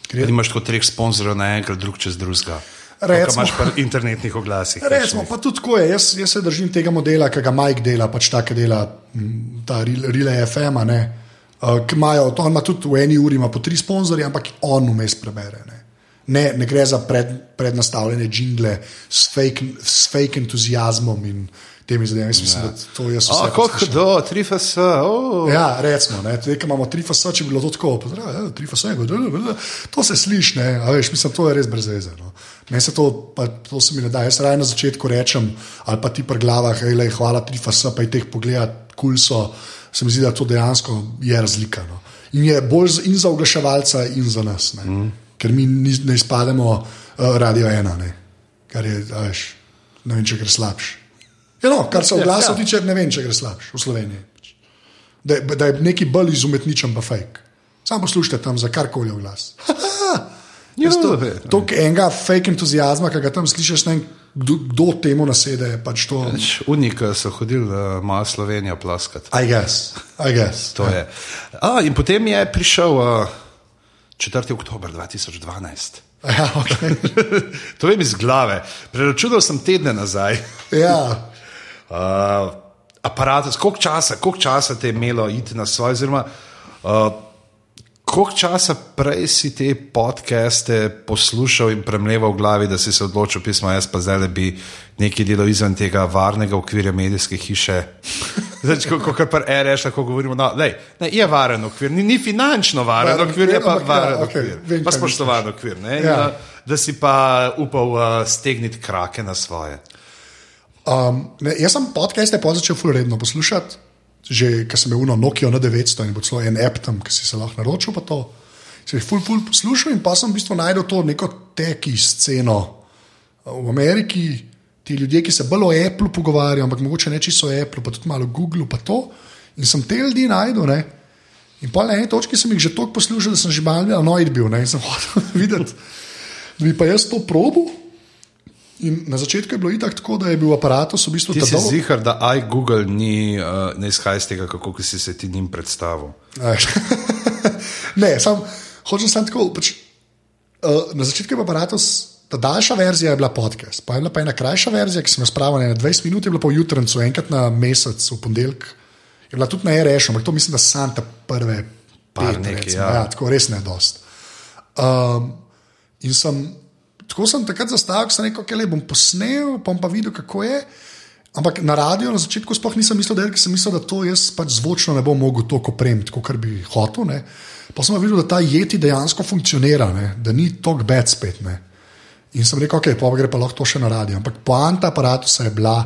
Ker imaš kot treh sponzorjev naenkrat, drug čez drugega. Recimo, imaš pa internetnih oglasih. Recimo, pa tudi tako je. Jaz, jaz se držim tega modela, ki ga Mike dela, pač tako dela ta Relay FM. Uh, imajo, on ima tudi v eni uri po tri sponzorje, ampak on vmes prebere. Ne. Ne, ne gre za pred, prednastavljene jingle s fake, s fake entuzijazmom in temi zadevami. Jaz mislim, ja. da to je vse. Kot do, tri FS. Oh. Ja, recimo, tukaj imamo tri FS, če bi bilo to tako. Ja, tri FS, to se sliši, ne, a veš, mislim, to je res brez veze. No. Ne se to, pa, to se mi ne da. Jaz raje na začetku rečem, ali pa ti pri glavah, hej, hvala, tri FS, pa jih pogledaj, kul so. Se mi zdi, da to dejansko je razlika. No. In je bolj in za oglaševalca, in za nas. Mm. Ker mi ne izpademo uh, radio ena, ne. kar je, veš, ne vem, če gre slabše. Ja, no, kar se oglasa ja. tiče, ne vem, če gre slabše v Sloveniji. Da, da je neki bolj izumetničen, pa fake. Samo poslušajte tam za karkoli v glas. Ja, to je to enega fake entuzijazma, ki ga tam slišiš, ne, kdo, kdo temu nasede. Pač to... Unika so hodili, da ima Slovenija plaskati. I guess. I guess. to je. A, in potem je prišel uh, 4. oktober 2012. Ja, okay. to vem iz glave. Preračunal sem tedne nazaj. ja. Uh, aparat, koliko časa, koliko časa te je imelo iti na svoje, oziroma uh, koliko časa prej si te podcaste poslušal in premleval v glavi, da si se odločil, pismo, jaz pa zdaj, da bi nekaj delal izven tega varnega okvirja medijske hiše. Zdaj, ko kar pa reš, lahko govorimo, no, ne, je varen okvir, ni, ni finančno varen ja, okvir, je pa varen ja, okvir, okay, pa spoštovan okvir. Ne, ja. in, uh, da si pa upal uh, stegniti krake na svoje. Um, ne, jaz sem podcaste pa začel fulredno poslušati, že ker sem imel Nokia na 900 in bo celo en app tam, ki si se lahko naročil. Se jih ful, ful poslušal in pa sem v bistvu najdel to neko teki sceno v Ameriki. Ti ljudje, ki se bolj o Apple pogovarjajo, ampak mogoče ne čisto o Apple, pa tudi malo o Google. In sem te ljudi najdel. Ne? In pa na eni točki sem jih že toliko poslušal, da sem že malo noid bil ne? in sem hotel videti, da bi pa jaz to probil. In na začetku je bilo tako, da je bil aparat v bistvu tako. Ti si zihar, da aj Google ni, uh, ne izhaja iz tega, kako si se ti njim predstavil. ne, sam hočem samo tako. Pač, uh, na začetku je bil aparat, ta daljša verzija je bila podcast, pa je bila pa ena krajša verzija, ki sem jo spravil na 20 minut, je bila pa v jutranju, enkrat na mesec, v ponedeljek. Je bila tudi na REŠ, ampak to mislim, da so ta prve par nekaj. Ja. Ja, tako res ne dost. Um, in sem tako sem takrat zastavil, sem rekel, okay, le bom posnel, bom pa videl, kako je. Ampak na radiju na začetku sploh nisem mislil, da, je, sem mislil, da to jaz pač zvočno ne bom mogel toliko opremiti, kot bi hotel. Ne. Pa sem videl, da ta jeti dejansko funkcionira, ne. da ni tok bed spet. Ne. In sem rekel, ok, pa gre pa lahko to še na radio. Ampak poanta aparata je bila,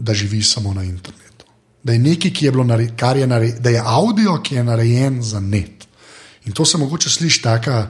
da živi samo na internetu. Da je nekaj, ki je bilo narejen, kar je narejen, da je avdio, ki je narejen za net. In to se mogoče sliši tako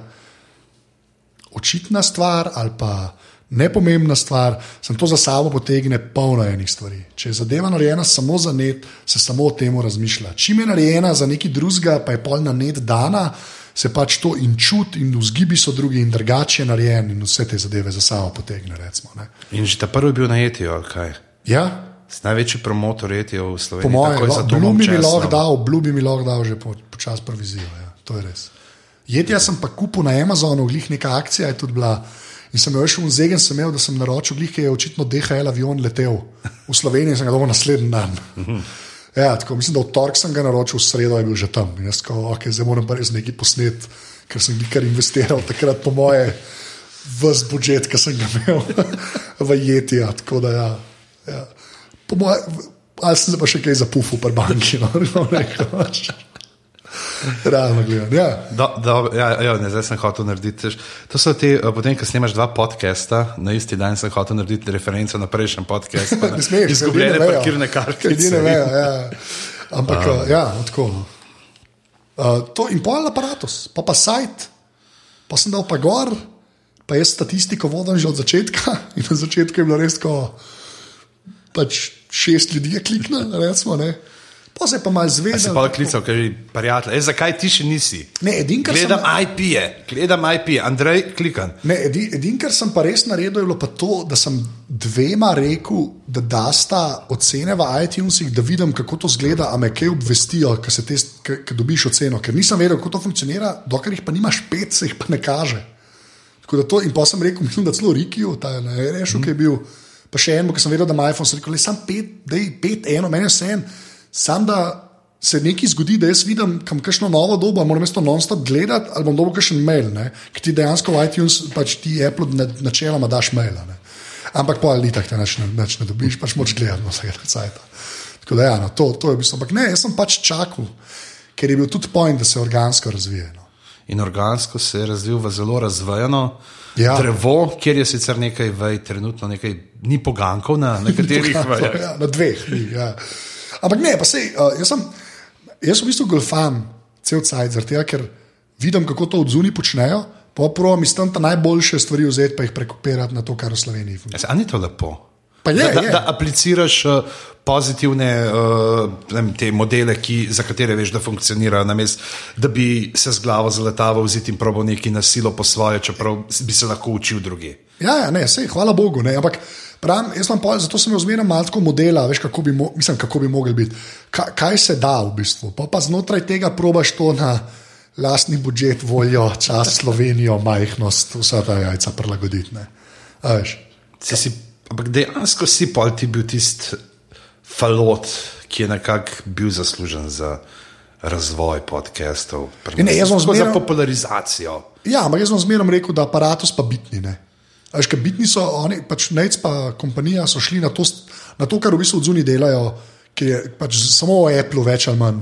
očitna stvar ali pa nepomembna stvar, sem to za sabo potegne polno enih stvari. Če je zadeva narejena samo za net, se samo o tem razmišlja. Čim je narejena za neki drugega, pa je pol na net dana, se pač to in čuti, in vzgibi so drugi, in drugače je narejen, in vse te zadeve za sabo potegne. Recimo, in že ta prvi bil na etijo, ali kaj? Ja. Največji promotor etijo v Sloveniji. Po mojem, obljubi mi lahko dal že počasi po provizijo. Ja. To je res. Jedja sem pa kupil na Amazonu, glih neka akcija je tudi bila. In sem šel v Zegen, sem imel, da sem naročil, glih je očitno DHL avion letel v Slovenijo in sem ga dobil naslednji dan. Ja, tako, mislim, da v torek sem ga naročil, v sredo je bil že tam. In jaz rekel, ok, zdaj moram res nekaj posnet, ker sem nekaj investiral takrat po moje, vse budžet, ki sem ga imel v Jetija. Tako da ja. ja. Po moje, ali sem se pa še kaj zapufil pri banki. No, Realno gledano. Ja. Ja, ja, zdaj sem hotel narediti. To so ti, eh, potem, ko snimaš dva podcasta, na isti dan sem hotel narediti referenco na prejšnji podcast. Ne smeš, izgubljene parkirne karte. Ne vejo, ja. Ampak, um. ja, tako. Uh, to in pol aparatus, pa pa sajt, pa sem dal pa gor, pa jaz statistiko vodim že od začetka. In na začetku je bilo res, ko pač šest ljudi je kliknilo, recimo. Ne. Pa se pa malo zvedel. Se pa klical, ker je prijatelj. E, zakaj ti še nisi? Ne, edin, gledam sem... IP, -je. gledam IP, Andrej, klikam. Ne, edin, edin, kar sem pa res naredil, je bilo pa to, da sem dvema rekel, da dasta ocene v iTunesih, da vidim, kako to zgleda, a me kaj obvestijo, ker dobiš oceno. Ker nisem vedel, kako to funkcionira, dokler jih pa nimaš pet, se jih pa ne kaže. To, in pa sem rekel, mislim, da celo Rikijo, ta je rešil, mm. ki je bil. Pa še en, ki sem vedel, da ima iPhone, sem rekel, le sam pet, da je pet, eno, meni je vse en. Sam da se nekaj zgodi, da jaz vidim, kam kakšno novo dobo, moram mesto non-stop gledati, ali bom dobil kakšen mail, ne? ki ti dejansko v iTunes, pač ti Apple načeloma daš mail. Ne? Ampak po ali tako te neč ne dobiš, pač moč gledati vsega cajta. Tako da, ja, no, to, to je v bistvu. Ampak ne, jaz sem pač čakal, ker je bil tudi point, da se organsko razvije. No. In organsko se je razvil v zelo razvejeno ja. drevo, kjer je sicer nekaj vej, trenutno nekaj ni pogankov na nekaterih vejah. Ja, na dveh. Ni, ja. Ampak ne, pa sej, uh, jaz, sem, jaz v bistvu golfan, cel cajt, zaradi tega, ker vidim, kako to od zunaj počnejo. Pa prvo mi tam ta najboljše stvari vzeti, pa jih prekopirati na to, kar v Sloveniji funkcionira. Ja, ali ni to lepo? Je, da, da, je. da apliciraš uh, pozitivne uh, te modele, ki, za katere veš, da funkcionirajo, namesto da bi se z glavo zaletaval vzeti in probo neki na silo po svoje, čeprav bi se lahko učil druge. Ja, ja ne, sej, hvala Bogu. Ne, ampak, Pravim, jaz pol, zato sem zmeraj malo modela, veš, kako bi, mo mislim, kako bi mogli biti. Ka, kaj se da v bistvu? Pa, pa znotraj tega probaš to na lastni budžet, voljo, čas, Slovenijo, majhnost, vsa ta jajca prilagoditi. Si, ampak dejansko si pol ti bil tisti falot, ki je nekako bil zaslužen za razvoj podcastov. Ne, jaz sem zmeraj za popularizacijo. Ja, ampak jaz sem zmeraj rekel, da aparatus pa bitni. Ne? Až kaj bitni so, oni pač nec pa kompanija so šli na to, na to kar v bistvu odzuni delajo, ki je pač samo o Apple več ali manj,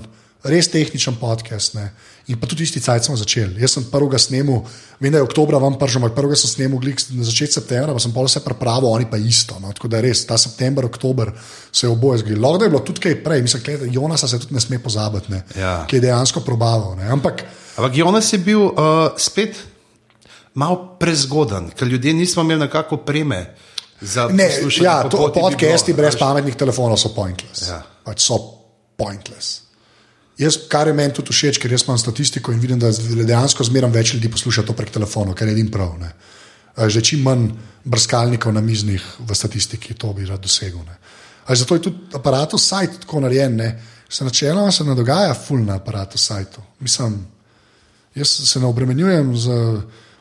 res tehničen podcast. Ne. In pa tudi isti cajt smo začeli. Jaz sem prvega snemu, vem, da je oktober vam pržal, ampak prvega sem snemu na začetku septembra, pa sem pa vse pripravil, oni pa isto. No. Tako da res, ta september, oktober se je oboje zgodilo. Lahko je bilo tudi kaj prej, mislim, da Jonasa se tudi ne sme pozabiti, ne, ja. ki je dejansko probaval. Ampak, ampak Jonas je bil uh, spet malo prezgodan, ker ljudje nismo imeli nekako preme. Ne, ja, to, podcasti bi brez pametnih telefonov so pointless. Ja. Pač so pointless. Jaz, kar je meni tudi všeč, ker jaz imam statistiko in vidim, da dejansko zmeraj več ljudi posluša to prek telefona, kar je edin prav. Ne. Že čim manj brskalnikov na miznih v statistiki, to bi rad dosegel. Zato je tudi aparatus sajt tako narejen. Ne. Se načeloma se ne dogaja ful na aparatu sajtu. Mislim, jaz se ne obremenjujem z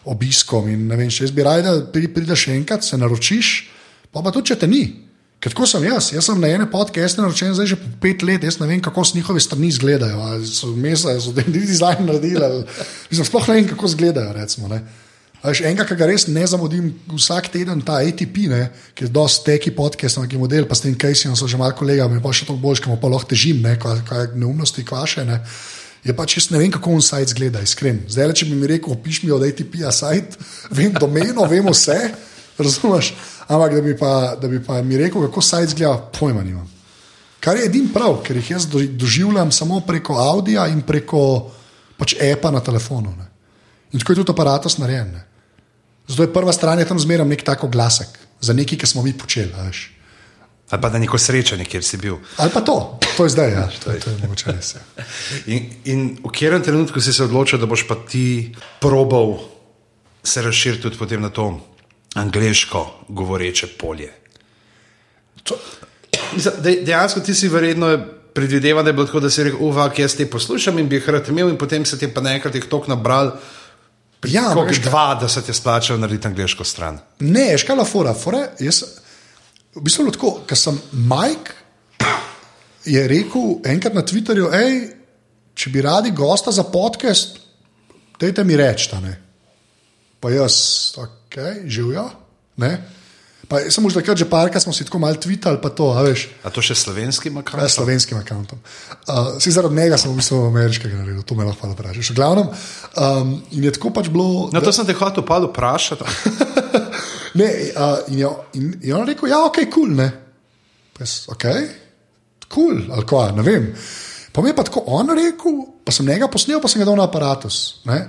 obiskom. In, vem, če bi raje, da prideš enkrat, se naročiš, pa, pa tudi če te ni. Ker tako sem jaz, jaz sem na ene podcaste naročen zdaj že po pet let, jaz ne vem, kako s njihove strani izgledajo. Ali so mesa, so da jim dizajn naredili, ali sploh ne vem, kako izgledajo. Recimo, Veš, enega, ki ga res ne zamudim, vsak teden ta ATP, ne, ki je dosti teki podcast, neki model, pa s tem Kejsijem so že malo kolega, mi pa še to boljš, ki mu pa lahko težim, ne, kaj, kaj neumnosti kvaše. Ne. Je pač jaz ne vem, kako on sajt zgleda, iskren. Zdaj, če bi mi rekel, opiš mi od ATP-ja sajt, vem domeno, vem vse, razumeš? Ampak da bi, pa, da bi pa mi rekel, kako sajt zgleda, pojma nimam. Kar je edin prav, ker jih jaz do- doživljam samo preko Audija in preko pač apa na telefonu. Ne. In tako je tudi aparatus narejen. Ne. Zato je prva stran, je tam zmeraj nek tako glasek, za nekaj, ki smo mi počeli. veš. Ali pa na neko srečanje, kjer si bil. Ali pa to, to je zdaj, ja. to, to je mogoče res. Ja. In, in v katerem trenutku si se odločil, da boš pa ti probal se razširiti tudi potem na to angliško govoreče polje? To, dej- Dejansko ti si verjetno predvideval, da je bilo tako, da si rekel, uvak, jaz te poslušam in bi jih rad imel, in potem se ti pa naenkrat jih tok nabral, ja, kot dva, da se ti splačajo narediti angliško stran. Ne, škala fora, fora. Jaz, v bistvu je tako, ker sem Mike je rekel enkrat na Twitterju, hej, če bi radi gosta za podcast, dajte mi reči, da ne. Pa jaz, ok, živijo. Pa sem už takrat že parka smo si tako malo tvitali, pa to, a veš. A to še slovenskim Ja, akrajem? slovenskim računom. Uh, si zaradi njega sem v bistvu ameriškega naredil, to me lahko vprašaš. V glavnem, um, in je tako pač bilo. No, to sem te hotel pa vprašati. Ne, uh, in, je, in je on rekel, ja, ok, kul, cool, ne. Jaz, ok, kul, cool, ali kva, ne vem. Pa mi je pa tako on rekel, pa sem njega posnel, pa sem ga dal na aparatus. Ne?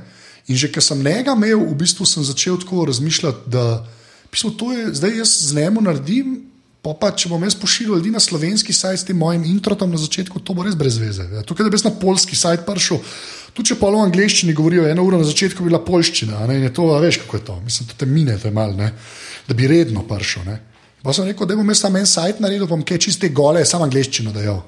In že ker sem njega imel, v bistvu sem začel tako razmišljati, da bistvu, to je zdaj jaz z njemu naredim. Pa, pa če bom jaz pošiljal ljudi na slovenski sajt s tem mojim introtom na začetku, to bo res brez veze. Ja, tukaj, da bi jaz na polski sajt prišel, tudi če pa v angleščini govorijo, eno uro na začetku bi bila polščina, ne, in je to, veš, kako je to. Mislim, da te mine, to je mal, ne, da bi redno prišel. Ne. Pa sem rekel, da bom jaz tam en sajt naredil, bom kaj čiste gole, samo angleščino dajal.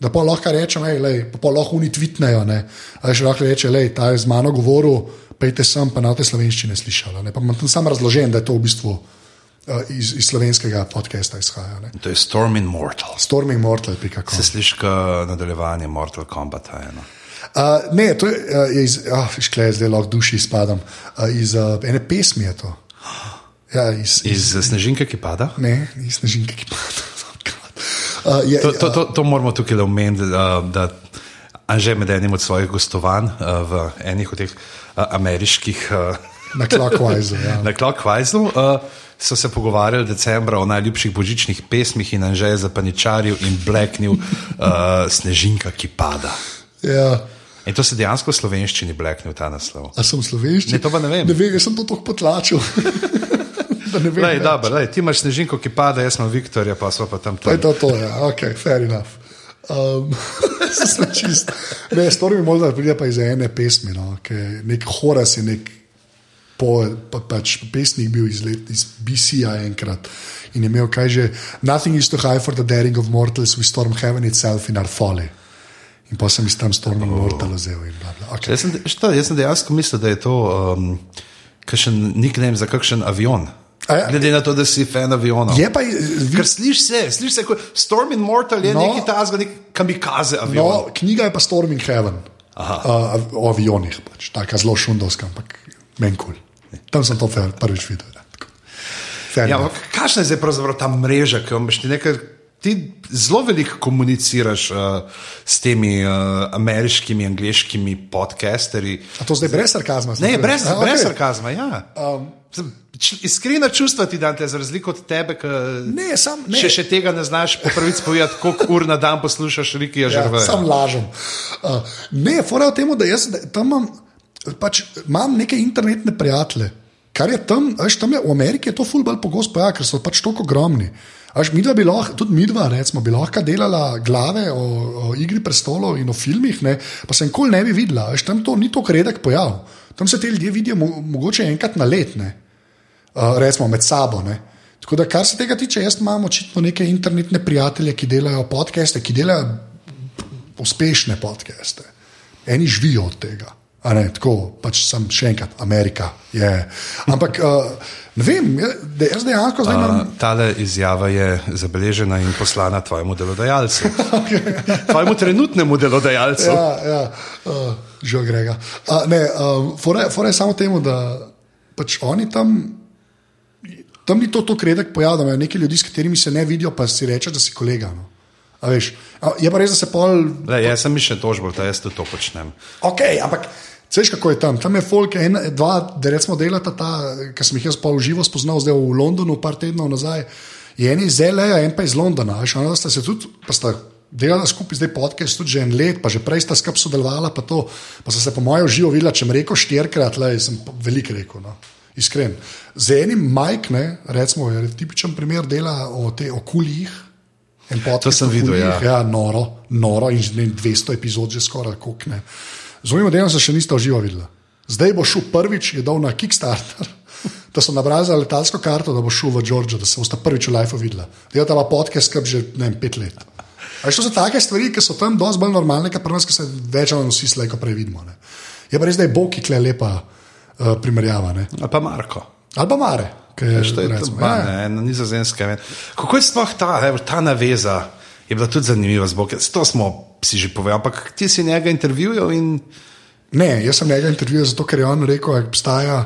Da pa lahko rečem, hej, lej, pa, pa lahko oni tvitnejo. Ne. A še lahko reče, da ta je z mano govoril, pejte sem, pa na te slovenščine slišala. Ne. Pa imam tam sam razložen, da je to v bistvu uh, iz, iz slovenskega podcasta izhaja. Ne. To je Storming Mortal. Stormingmortal.com. Se sliši kot nadaljevanje Mortal Kombat. Eno. Uh, ne, to je, uh, iz, oh, škle, zdaj lahko duši spadam. Uh, iz uh, ene pesmi je to. Ja, iz, iz, Iz Snežinke, ki pada. ne, iz snežinke, ki pada. Uh, je, To, to, to, to moramo tukaj omeniti, da, da Anže med enim od svojih gostovanj uh, v enih od teh uh, ameriških uh, na Clockwise. Ja. na Clockwise uh, so se pogovarjali decembra o najljubših božičnih pesmih in Anže je zapaničaril in bleknil uh, Snežinka, ki pada. Ja. In to se dejansko v slovenščini bleknil ta naslov. A sem slovenščina? Ne, to pa ne vem. Ne vem, jaz sem to tako potlačil. da ne vem. Lej, dobro, lej, ti imaš Snežinko, ki pada, jaz sem Viktorja, pa smo pa tam Pa je tam. to to, ja, ok, fair enough. Um, čist. Ne, story mi možno pride pa iz ene pesmi, no, ki je nek Horace je nek po, pa, pač pesnik bil iz, let, iz BC-ja enkrat in je imel kaj že Nothing is too high for the daring of mortals, we storm heaven itself in our folly. In pa sem iz tam Storming oh. Mortal vzel in bla. Okay. Jaz sem, šta, jaz sem dejansko mislil, da je to um, kakšen nickname za kakšen avion. A ja. Glede na to, da si fan avionov. Je pa, vi, Ker slišiš se, slišiš se, kot Storm in Mortal je No. neki tazga, nek kamikaze avion. no, knjiga je pa Storming Heaven. Uh, o avionih, pač, taka zelo šundovska, ampak meni kul. Cool. Tam sem to prvič videl. Ja, tako. Ja, ampak kakšna je zdaj pravzaprav ta mreža, ki imaš ti nekaj. Ti zelo veliko komuniciraš uh, s temi uh, ameriškimi, angliškimi podcasterji. A to zdaj brez sarkazma? Ne, prav- brez, A, brez sarkazma. Ja. Um, Iskrena čustva ti date, za razliko od tebe, ki Ne, sam ne. še, še tega ne znaš po prvič povedati, koliko ur na dan poslušaš Riki Ja, Žrve. sam lažem. Uh, ne, fora v tem, da jaz da, tam imam, pač, imam neke internetne prijatelje. Kar je tam, veš, tam je v Ameriki je to fulbal pogosto pojav, ker so pač tako ogromni. Až mi dva bi lahko, tudi mi dva, recimo, bi lahko delala glave o, o igri prestolov in o filmih, ne, pa se nikoli ne bi videla. Veš, tam to ni tako redek pojav. Tam se te ljudje vidijo mo mogoče enkrat na let, ne, uh, recimo med sabo. Ne. Tako da, kar se tega tiče, jaz imam očitno neke internetne prijatelje, ki delajo podcaste, ki delajo uspešne podcaste. Eni živijo od tega. A Ne, tako pač sem še enkrat, Amerika je. Ampak uh, ne vem, je- da jaz dejansko zdaj imam. Uh, tale izjava je zabeležena in poslana tvojemu delodajalcu. tvojemu trenutnemu delodajalcu. Ja, ja uh, že grega. Uh, ne, fora, fora je samo temu, da pač oni tam. Tam ni to tako redek pojav, da imajo nekaj ljudi, s katerimi se ne vidijo, pa si rečeš, da si kolega. No. A veš, a je pa res, da se pol. Le, jaz sem mišljen tožbo, da jaz to počnem. Ok, ampak veš, kako je tam. Tam je folk, en, dva, da recimo delata ta, ki sem jih jaz pa v živo spoznal, zdaj v Londonu, par tednov nazaj. Je en iz L.A., en pa iz Londona. Veš, ona sta se tudi, pa sta delala skupaj zdaj podcast, tudi že en let, pa že prej sta skupaj sodelovala, pa to, pa so se po mojem živo videla, če mi reko štirikrat, le sem veliko rekel. No. Iskren. Z enim Mike, ne, recimo, je tipičen primer dela o te okuljih. To sem videl, ja. ja. Noro, noro in ne, 200 epizod že skoraj kokne. Z ovim delom se še niste živo videli. Zdaj bo šel prvič, je dal na Kickstarter, da so nabrali za letalsko karto, da bo šel v Georgijo, da se boste prvič v Life videli. Dela ta podcast skrb že ne vem, pet let. A to so take stvari, ki so tam dosti bolj normalne, kot pri nas, ki se več ali manj vsi slej, ko prej vidimo. Ne. Je pa res, da je Bog, ki je lepa uh, primerjava. Ne. Ali pa Marko. Ali pa Mare. ki je, To je recimo, ba, ja. ne, na nizozemskem. Kako je sploh ta, ta naveza? Je bila tudi zanimiva zbog. To smo si že povedali, ampak ti si njega intervjujal in Ne, jaz sem njega intervjuval zato, ker je on rekel, da obstaja.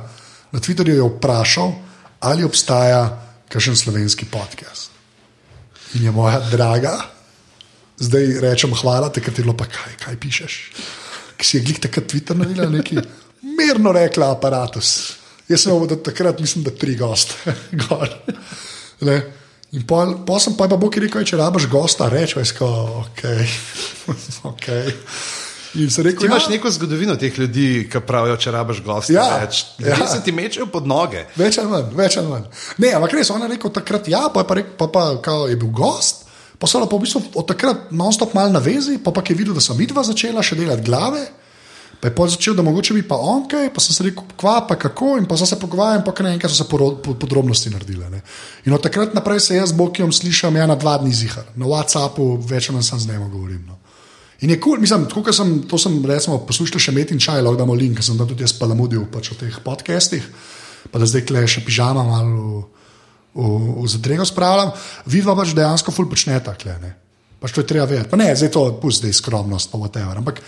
Na Twitterju je vprašal, ali obstaja kakšen slovenski podcast. In je moja draga, zdaj rečem hvala, te katero pa kaj, kaj pišeš. Ki si je glih takrat Twitter naredila, neki mirno rekla aparatus. Jaz sem imel takrat, mislim, da tri goste. Ne. In pol, pol sem pa, pa Bog rekel, če rabaš gosta, rečeš, ok. okay. In sem rekel, ti imaš ja. neko zgodovino teh ljudi, ki pravijo, če rabaš gosta Ja, več. ja. Ljudje se ti mečejo pod noge. Več ali manj, več ali manj. Ne, ampak res, on je rekel takrat, ja, pa je, pa rekel, pa, pa kao, je bil gost. Pa so pa v bistvu od takrat non-stop mal na vezi, pa, pa je videl, da sem vidva začela še delati glave. Pa je pol začel, da mogoče bi pa on kaj, pa sem se rekel, kva, pa kako, in pa so se pogovarjali, pa kar naenkrat so se poro- po- podrobnosti naredile. Ne. In od takrat naprej se jaz z Bokijem slišam, ja, na dva dni zihar. Na WhatsAppu več ali manj sam z njim govorim. No. In je kul, cool, mislim, tako kot sem, to sem recimo poslušal še met in čaj, lahko damo link, ker sem tam tudi jaz palamudil pač o teh podcastih, pa da zdaj kle še pižama malo v, v, v zadrego spravljam. Vidva pač dejansko ful počneta kle, ne. Pač to je treba vedeti. Pa ne, zdaj to pusti, zdaj skromnost, pa whatever. Ampak,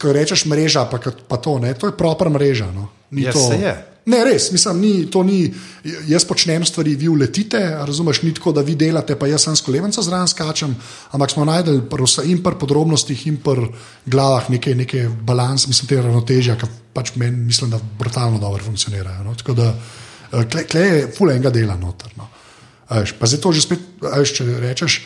ko rečeš mreža, pa, pa to, ne, to je proper mreža. No. Ni Ja, to, je. Ne, res, mislim, ni, to ni, jaz počnem stvari, vi uletite, razumeš, ni tako, da vi delate, pa jaz sem s kolevenca zraven skačem, ampak smo najdel pr vsa- in pri podrobnostih, in pri glavah neke, neke balans, mislim, te ravnotežja, ki pač meni mislim, da brutalno dobro funkcionirajo. No? Tako da eh, kle, kle je ful enega dela noter. No? A Veš, pa zdaj to že spet, a veš, če rečeš,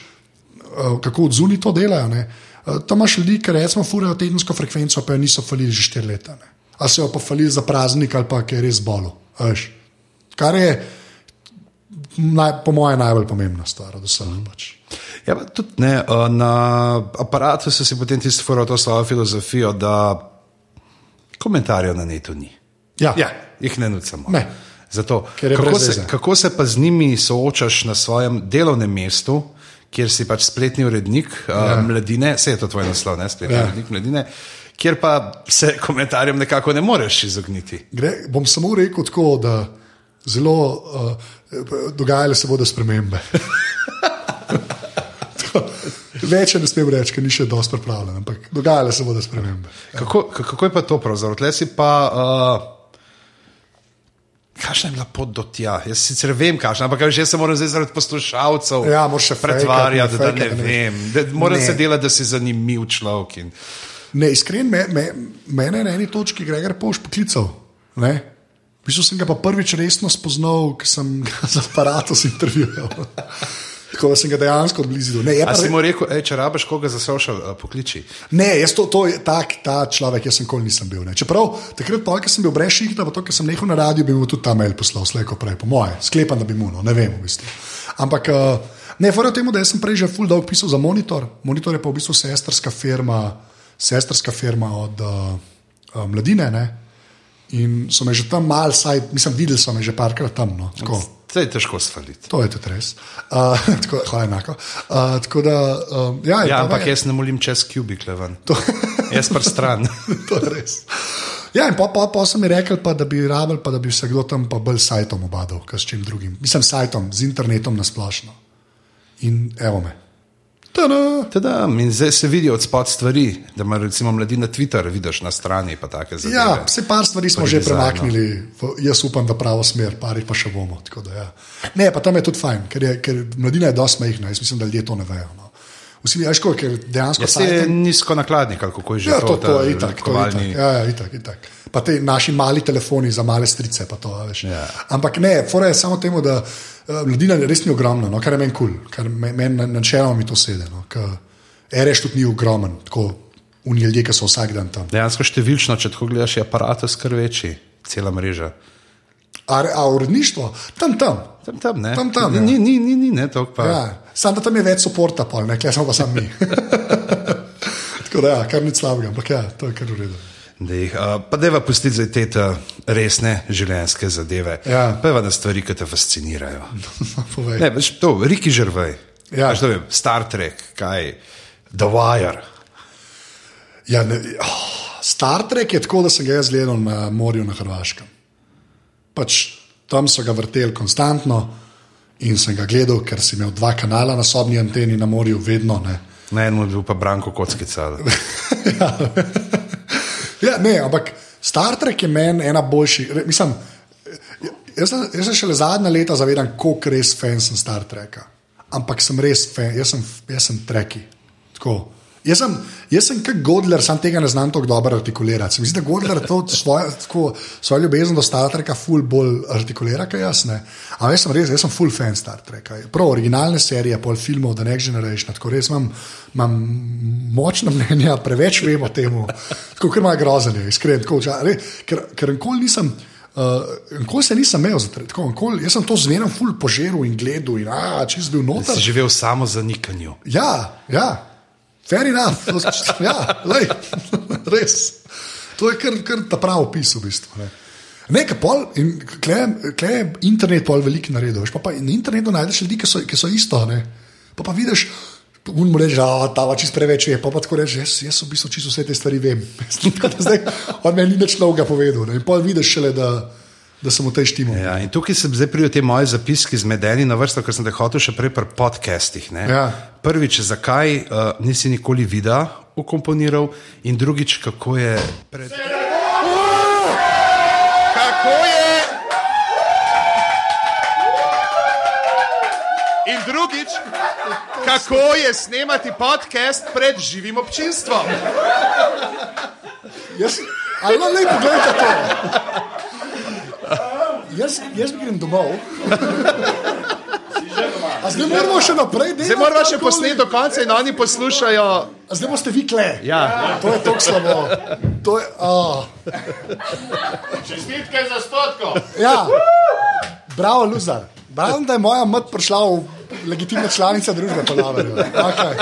kako odzuni to delajo. ne. Eh, Tam imaš ljudi, ki recimo furajo tedensko frekvenco, pa jo niso falili že štiri leta. Ne. Ali so jo pa falili za praznik, ali pa je res bolo. a veš. Kar je, naj, po mojem, najbolj pomembna stvar od vseh. Pač. Ja, tudi ne, eh, na aparatu so si potem tisti fural to svojo filozofijo, da komentarjev na netu ni. Ja. Ja, jih ne nucamo. Ne. Zato, kako, se, kako se pa z njimi soočaš na svojem delovnem mestu, kjer si pač spletni urednik ja. uh, mladine, vse je to tvoj naslov, ne spletni ja. Urednik mladine, kjer pa se komentarjem nekako ne moreš izogniti. Gre, bom samo rekel tako, da zelo uh, dogajale se bodo spremembe. Več ne smem reči, ker ni še dosti pripravljen, ampak dogajale se bodo spremembe. Kako, ka- kako je pa to pravzaprav? Tle si pa. Uh, Kakšna je bila pot do tja? Jaz sicer vem, kakšna, ampak že se moram zdaj zaradi poslušalcev Ja, pretvarjati, da ne fejkati, ne vem. Da, moram Ne. se delati, da si zanimiv človek. In... Ne, iskren, me, me, mene je na eni točki Gregor Poš poklical. Ne? V bistvu sem ga pa prvič resno spoznal, ker sem ga z aparatom intervjuval. Tako da sem ga dejansko odblizu. Ne, pa si mu rekel, ej, če rabiš koga za social, uh, pokliči. Ne, jaz to, to je tak, ta človek, jaz sem kol nisem bil. Ne. Čeprav takrat, pa, ko sem bil brez šihta, pa to, ker sem nehal na radiju, bi mu tudi ta mail poslal, slejko prej, po moje. Sklepam, da bi mu, no, ne vem v bistvu. Ampak, uh, ne, fora temu, da sem prej že full dolg pisal za monitor. Monitor je pa v bistvu sestrska firma, sestrska firma od uh, uh, mladine. Ne. In so me že tam mal, saj, mislim, videli so me že parkrat tam. No, tako. To je težko svaliti. To je tudi res. Uh, tako, hvala, enako. Uh, tako da, um, ja, Ja, pa ampak me- jaz ne molim čez kubik levan. To, Jaz pa stran. to je res. Ja, in pa, pa, pa so mi rekli, pa, da bi rabil, pa da bi se kdo tam pa bolj sajtom obadal, kot s čim drugim. Mislim, s sajtom, z internetom na splošno. In evo me. Tada. Teda, in zdaj se vidijo od spod stvari, da ima recimo mladina Twitter, vidiš na strani. pa take zadeve. Ja, vse par stvari smo že dizajnu. premaknili, v, jaz upam, v pravo smer, par jih pa še bomo. Da, ja. Ne, pa tam je tudi fajn, ker, je, ker mladina je dosti majhna, jaz mislim, da ljudje to ne vejo. No. Vsi veš, kako, ker dejansko Ja, se je sajte- nizko nakladnik, kako je že Ja, to, ta to je itak, to je kovalni- itak. Ja, ja, itak, itak. Pa te naši mali telefoni za male strice. pa To, veš. Ja. Ampak ne, fora je samo temu, da uh, mladina res ni ogromna, no, kar je meni kul, cool, meni men, na- načeloma mi to sede. No, Ereš tudi ni ogromen, tako unijo ljudje, ki so vsak dan tam. Dejansko številčno, če tako gledaš, je aparat skr večji, cela mreža. A, a uredništvo, tam tam. Tam, tam, ne. Tam, tam, ja. ni, ni, ni, ni, ne, to pa. Ja, Sam da tam je več podporta, pol, ne, klej smo pa sami mi. Tako da, ja, kar ni slabega, ampak ja, to je kar v redu. Dej, uh, pa deva pustiti za te ta resne življenjske zadeve. Ja. Peva na stvari, ki te fascinirajo. Ne, veš, to, Riki Žrvej. Ja. Veš, je Star Trek, kaj, The Wire. Ja, ne, oh, Star Trek je tako, da sem ga jaz gledal na morju na Hrvaškem. Pač tam so ga vrteli konstantno in sem ga gledal, ker sem imel dva kanala na sobni anteni na morju, vedno. Ne. Na enem je bil pa Branko Kockica. Ja, ne, ampak Star Trek je meni ena boljših. Mislim, jaz, sem- jaz se šele zadnja leta zavedam, koliko res fan sem Star Treka. Ampak sem res fan, jaz sem, jaz sem treki. Tako. Jaz sem, jaz sem kot Godler, sam tega ne znam tako dobro artikulirati. Se Mi zdi, da Godler to svojo, tako, svojo ljubezen do Star Treka ful bolj artikulira, kot jaz. Ne. Ampak jaz sem res, jaz sem full fan Star Treka. Prav originalne serije, pol filmov, The Next Generation, tako res imam, imam močna mnenja, preveč vem o tem, tako ker ima grozenje, iskreno. tako, re- Ker, ker nikoli nisem. Uh, nikoli se nisem imel tako, nikoli- jaz sem to zmerno ful požeral in gledal, in a, čez bil noter. Si živel samo za nikanju. Ja, ja, fair enough. Ja, lej, res. To je kar, kar ta pravi opis v bistvu. Ne. Nekaj pol, in kle kle je internet pol veliko naredil. Pa, pa na internetu najdeš ljudi, ki so, ki so isto. Ne. Pa, pa vidiš, un mu reče, da ta čist preveč je. Pa, pa tako reče, jaz, jaz v bistvu čisto vse te stvari vem. Zdaj, od meni ni nič novega povedal. Ne. In pol vidiš šele, da, da sem v tej štimu. Ja, in tukaj se zdaj prijo te moje zapiski zmedeni na vrsto, ker sem te hotel še prej pri podcastih. ne. Ja. Prvič, zakaj uh, nisi nikoli videa ukomponiral, in drugič, kako je pred. Kako je? In drugič, kako je snemati podcast pred živim občinstvom? Jaz, ali no, lepo, gledajte to. Jaz, jaz grem domov. A zdaj moramo še naprej delati. Zdaj moramo še posneti do konca in oni poslušajo. A zdaj boste vi kle. Ja. To je tako slabo. To je, oh. Čestitke za stotko. ja. Bravo, Luzar. Bravo, da je moja mat prišla v legitimne članice družbe. Okay.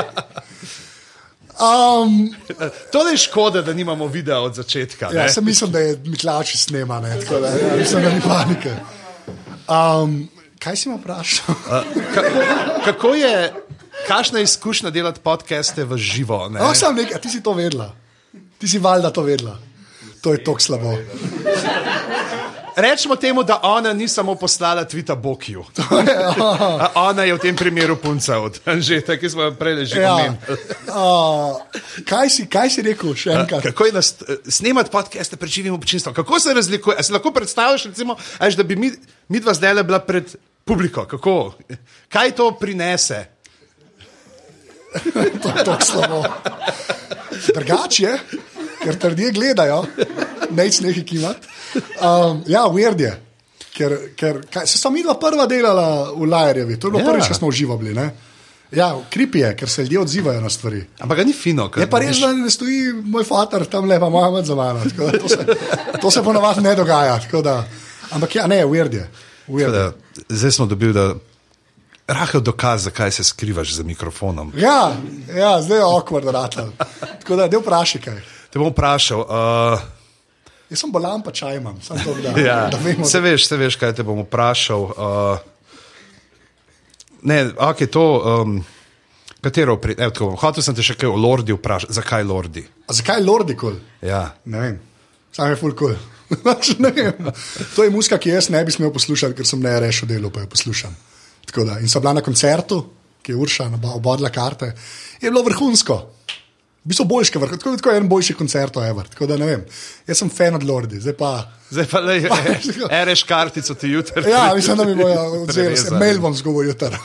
Um, To je škoda, da nimamo videa od začetka. ja, ne? sem mislil, da je Miklač snema, ne, tako da ja, mislim, da ni panike. Um, kaj si me vprašal? Ka, kako je, kakšna je izkušnja delati podcaste v živo? Ne? No, sem nekaj, a ti si to vedela. Ti si valjda to vedela. To je tako slabo. Rečemo temu, da ona ni samo poslala tvita Bokiju. Ona je v tem primeru punca od Anžeta, ki smo jo prej že Ja. omenili. Uh, kaj, si, kaj si rekel še enkrat? Kako je nas, snemati podcaste pred živim občinstvom? Kako se razlikuje? A si lahko predstavljaš, recimo, a veš, da bi mi, mi dva zdaj bila pred publiko? Kako? Kaj to prinese? To je tako slabo. Drugače je, ker te ljudje gledajo, neč nekaj kimati. Um, ja, weird je. Ker, ker kaj, se mi dva prva delala v Lajerjevi, to je bilo Ja. prvič, ko smo uživali. Ne? Ja, kripi je, ker se ljudje odzivajo na stvari. Ampak ga ni fino. ker Je pa res, da ne stoji moj fater tam lepa, moja mat za mano. To se, to se ponovadi ne dogaja. Da, ampak ja, ne, weird je. Weird je. Da, zdaj smo dobili, da rahel dokaz, zakaj se skrivaš za mikrofonom. Ja, ja, zdaj je okvar, da ratal. Tako da, del vprašaj kaj. Te bom vprašal. Uh, Jaz sem bolan, pa čaj imam, samo to, da, ja, da vemo. se, veš, se veš, kaj te bom vprašal. Uh, ne, ok, to. Um, Katero pri, evo, tako, hotel sem te še kaj o Lordi vprašati. Zakaj Lordi? A zakaj Lordi kul? Ja. Ne vem, sam je full cool. Ne vem. to je muska, ki jaz ne bi smel poslušati, ker sem ne rešil delo, pa jo poslušam. Tako Da, in so bila na koncertu ki je Urša obodla karte, je bilo vrhunsko. V bistvu boljši, vrh, tako, tako en boljši koncert, ever. Tako da ne vem. Jaz sem fan od Lordi, zdaj pa. Zdaj pa le, reš kartico ti jutri. Ja, mislim, da mi bojo odzeli, se mail bom zgovoril, jutri,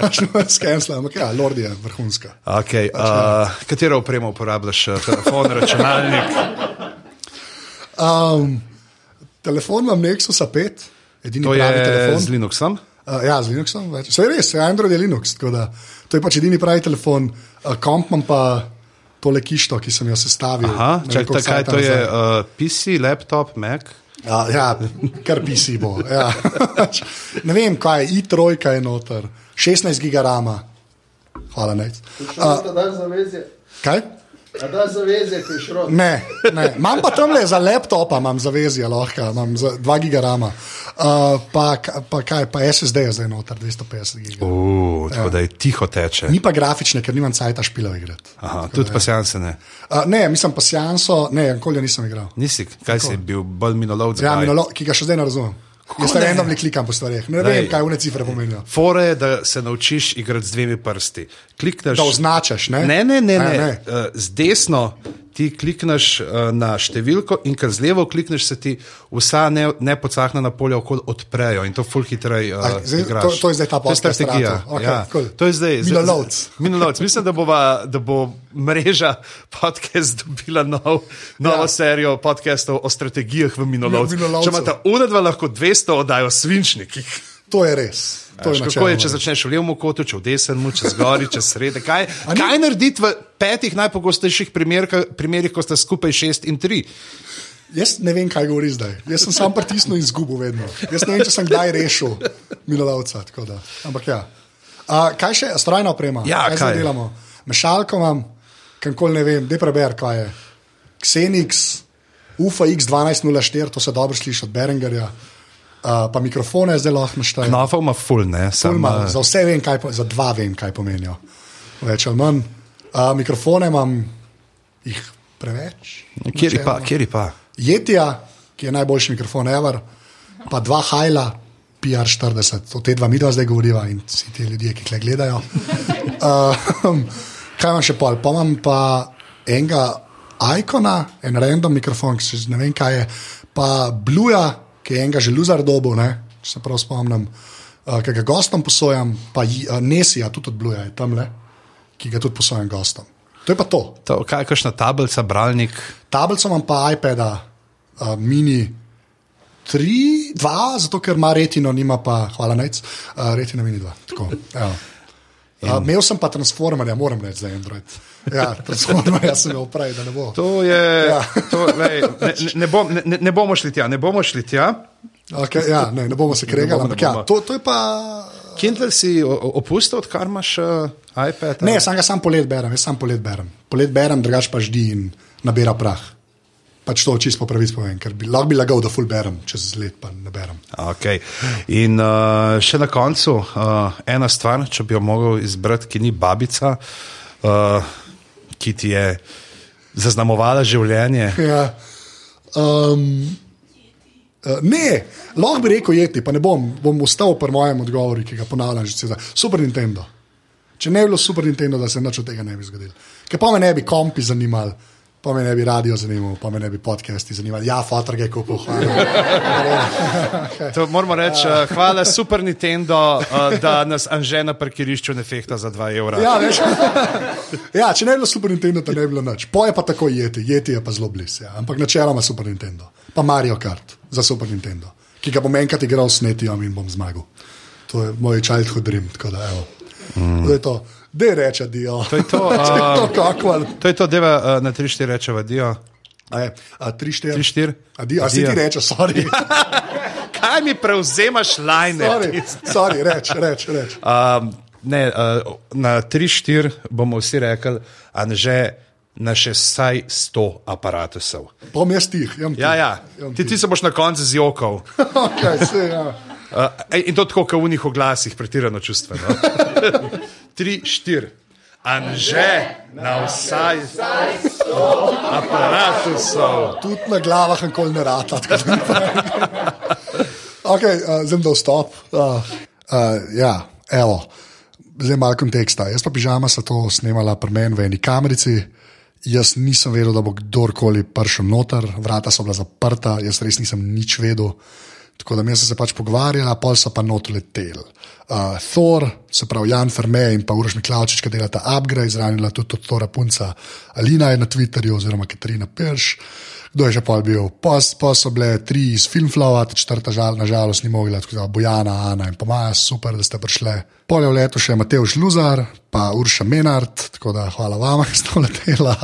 skensla, ampak ja, Lordi je vrhunska. Okay, uh, katero opremo uporabljaš? uh, Telefon, računalnik? Um, telefon imam Nexus 5, edini To pravi je telefon. z Linuxom. Uh, ja, z Linuxom. več. Vse je res, ja, Android je Linux. tako Da, to je pač edini pravi telefon. Uh, komp imam pa tole kišto, ki sem jo sestavil. Aha, ne čak, koliko kaj to je? nazaj. Uh, PC, laptop, Mac? Ja, ja, kar PC bo. Ja. ne vem, kaj je, i3 je noter, 16 gigarama. Hvala, daš zavezje? Kaj? A daš zavezje, ki je šlo? Ne, ne. Imam pa tam le za laptopa, imam zavezje, lahko, imam za 2 gigarama. Uh, pa, pa kaj, pa SSD je zdaj noter, 250 gigarama. Uh, tako da je tiho teče. Ni pa grafične, ker nimam cajta špila igrati. Aha, tudi pa seanse ne. Uh, ne, mislim pa sjanso, ne, nikoli nisem igral. Nisi, kaj si bil, bolj minolovc? Ja, zakaj? minolo, ki ga še zdaj ne razumem. Jaz ne? ne vem, klikam po stvareh. Ne Daj. vem, kaj une cifre pomenijo. Fora je, da se naučiš igrati z dvemi prsti. Klikneš, Da označaš, ne? Ne, ne, ne. A, ne. ne. Uh, z desno ti klikneš uh, na številko, in ker z levo klikneš, se ti vsa ne, nepocahna polja odprejo in to ful hitreje uh, zdaj- to- to je zdaj ta podcast strategija. ratov. Okej, ja. cool. To je zdaj. Minolovc. Minolovc. Mislim, da, bova, da bo mreža podcast dobila nov, novo Ja. ja. serijo podcastov o strategijah v Minolovcu. Minolovcu. Če imata unedva lahko 200 oddajo svinčnikih. To je res. To Veš, je kako je, če začneš v levem kotu, če v desnem, če zgori, če sredi. Kaj, kaj narediti v petih najpogostejših primerih, ko sta skupaj šest in tri? Jaz ne vem, kaj govori zdaj. Jaz sem sam pritisnil in izgubil vedno. Jaz ne vem, če sem kdaj rešil Milovalca. da. Ampak ja. A, kaj še, strojna oprema? Ja, kaj, kaj? delamo? Mešalko imam, kankoli ne vem, de preber, kaj je. Xenix, UFA X1204, to se dobro sliši od Berengerja. Uh, pa mikrofone zdaj lahko naštejem. Knofov ima full, ne? Ful Sam, imam, eh, za vse vem, kaj, po- za dva vem, kaj pomenijo. Več ali manj. Uh, mikrofone imam jih preveč. Kjeri pa, načeloma. kjeri pa? Jetija, ki je najboljši mikrofon ever, pa dva Hajla, PR40, o te dva midva zdaj govoriva in vsi ti ljudje, ki tle gledajo. Uh, kaj imam še pol? Pa imam pa enega ikona, en random mikrofon, ki se ne vem kaj je, pa Bluja, ki je enega že luzar dobo, ne, če se prav spomnim, uh, ki ga gostom posojam, pa uh, Nesija, tudi od Bluja je tam le, ki ga tudi posojam gostom. To je pa to. To, kaj je kakšna tablica, bralnik? Tablico imam pa iPada, uh, mini 3, 2, zato ker ima retino, nima pa, hvala nec, uh, retina mini 2. Tako. Uh, imel sem pa transformerja, moram reči za Android. Ja, transformerja sem imel prej, da ne bo. To je. Ja. To, lej, ne, ne, bom, ne, ne bomo šli tja, ne bomo šli tja. Okay, ja, ne, ne bomo se kregali, ampak ja, to, to je pa. Kindle si opustil, odkar imaš uh, iPad? Ne, sam ga sam polet berem, jaz sam polet berem. Polet berem, drugač pa ždi in nabira prah. Pač to čisto po pravici povem, ker bi, lahko bi lagal, da full berem, čez let pa ne berem. Okay. In uh, še na koncu, uh, ena stvar, če bi jo mogel izbrati, ki ni babica, uh, ki ti je zaznamovala življenje. Ja. Um, uh, ne, lahko bi rekel jeti, pa ne bom, bom ostal pri mojem odgovoru, ki ga ponavljam že celo. Super Nintendo. Če ne bi bilo Super Nintendo, da se nič od tega ne bi zgodilo. Ker pa me ne bi kompi zanimali, pa me ne bi radio zanimal, pa me ne bi podcasti zanimali. Ja, fotor je kupil, hvala. To moramo reči, uh, hvala Super Nintendo, uh, da nas Anže na parkirišču ne fehta za 2 evra. Ja, veš, ja, če ne bi bilo Super Nintendo, to ne bi bilo nič. Poje pa tako jeti, jeti je pa zelo blizu. Ja. Ampak načeloma Super Nintendo. Pa Mario Kart za Super Nintendo, ki ga bom enkrat igral s Netijom in bom zmagal. To je moj childhood dream. Tako da, evo. To je to. Dej reče, dio. To je to, a- to kako ali. To je to, deva uh, na 3-4 rečeva, dio. A je, a, tri, štiri. 3-4. A, di, a si ti reče, sorry. Kaj mi prevzemaš lajne? sorry, sorry reč, reč, reč. Um, ne, uh, na 3-4 bomo vsi rekli, Anže, na še vsaj 100 aparatusov. Pom jaz tih. jem Ja, tih, ja. jem Ti, tih. ti se boš na koncu zjokal. okay, se, ja. Uh, in to tako, kot v njih oglasih, pretirano čustveno. Tri, štiri. Anže, na vsaj aparatusov. Tudi na glavah nikoli ne rata. okay, uh, zdaj da vstop. Uh, uh, ja, evo. zdaj malo konteksta. Jaz pa pižama sem to snemala pri meni v eni kamerici. Jaz nisem vedel, da bo kdorkoli prišel noter, vrata so bila zaprta, jaz res nisem nič vedel. Tako da mi se pač pogovarjali, pol so pa not letel. Uh, Thor, se pravi Jan Ferme in pa Uroš Miklaučič, ki delata upgrade, zranila tudi od Tora punca Alina je na Twitterju oziroma Katarina Pirš. Kdo je že pol bil? Pa pa so bile tri iz Filmflowa, četrta žal, nažalost ni mogla, tako da Bojana, Ana in pa Maja, super, da ste prišli. Pol je v letu še Mateuš Luzar, pa Urša Menard, tako da hvala vam, da ste letela.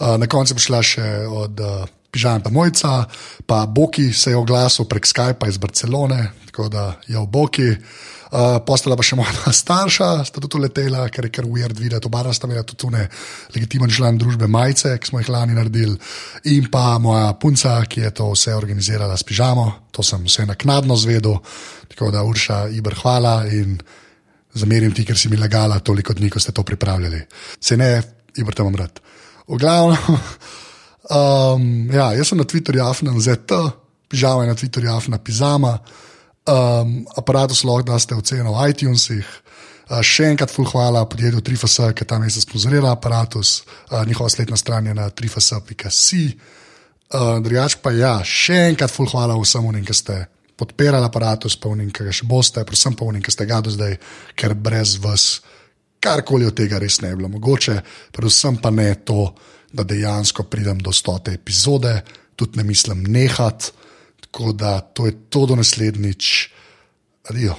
Uh, na koncu je prišla še od. Uh, Pižam pa mojca, pa Boki se je oglasil prek Skypa iz Barcelone, tako da je v Boki. Uh, postala pa še moja starša, sta tudi letela, ker je kar weird videti, oba sta imela tudi tune legitimen član družbe Majce, ki smo jih lani naredili, in pa moja punca, ki je to vse organizirala s pižamo, to sem vse naknadno zvedel, tako da Urša, Ibr, hvala in zamerim ti, ker si mi lagala toliko dni, ko ste to pripravljali. Se ne, Ibr, te bom rad. V glavnem. Um, ja, jaz sem na Twitterju afna ZT, pižama je na Twitterju afna pizama, um, aparatus lahko da ste oceno v iTunesih. Uh, še enkrat ful hvala podjetju Trifas, ki tam je sponzorila aparatus, uh, njihova spletna stran je na trifas.com. Uh, drugač pa ja, še enkrat ful hvala vsem unim, ki ste podpirali aparatus, pa unim, ki ga še boste, predvsem pa unim, ki ste ga do zdaj, ker brez vas karkoli od tega res ne bi bilo mogoče, predvsem pa ne to da dejansko pridem do stote epizode, tudi ne mislim nehati. Tako da to je to do naslednjič, adijo.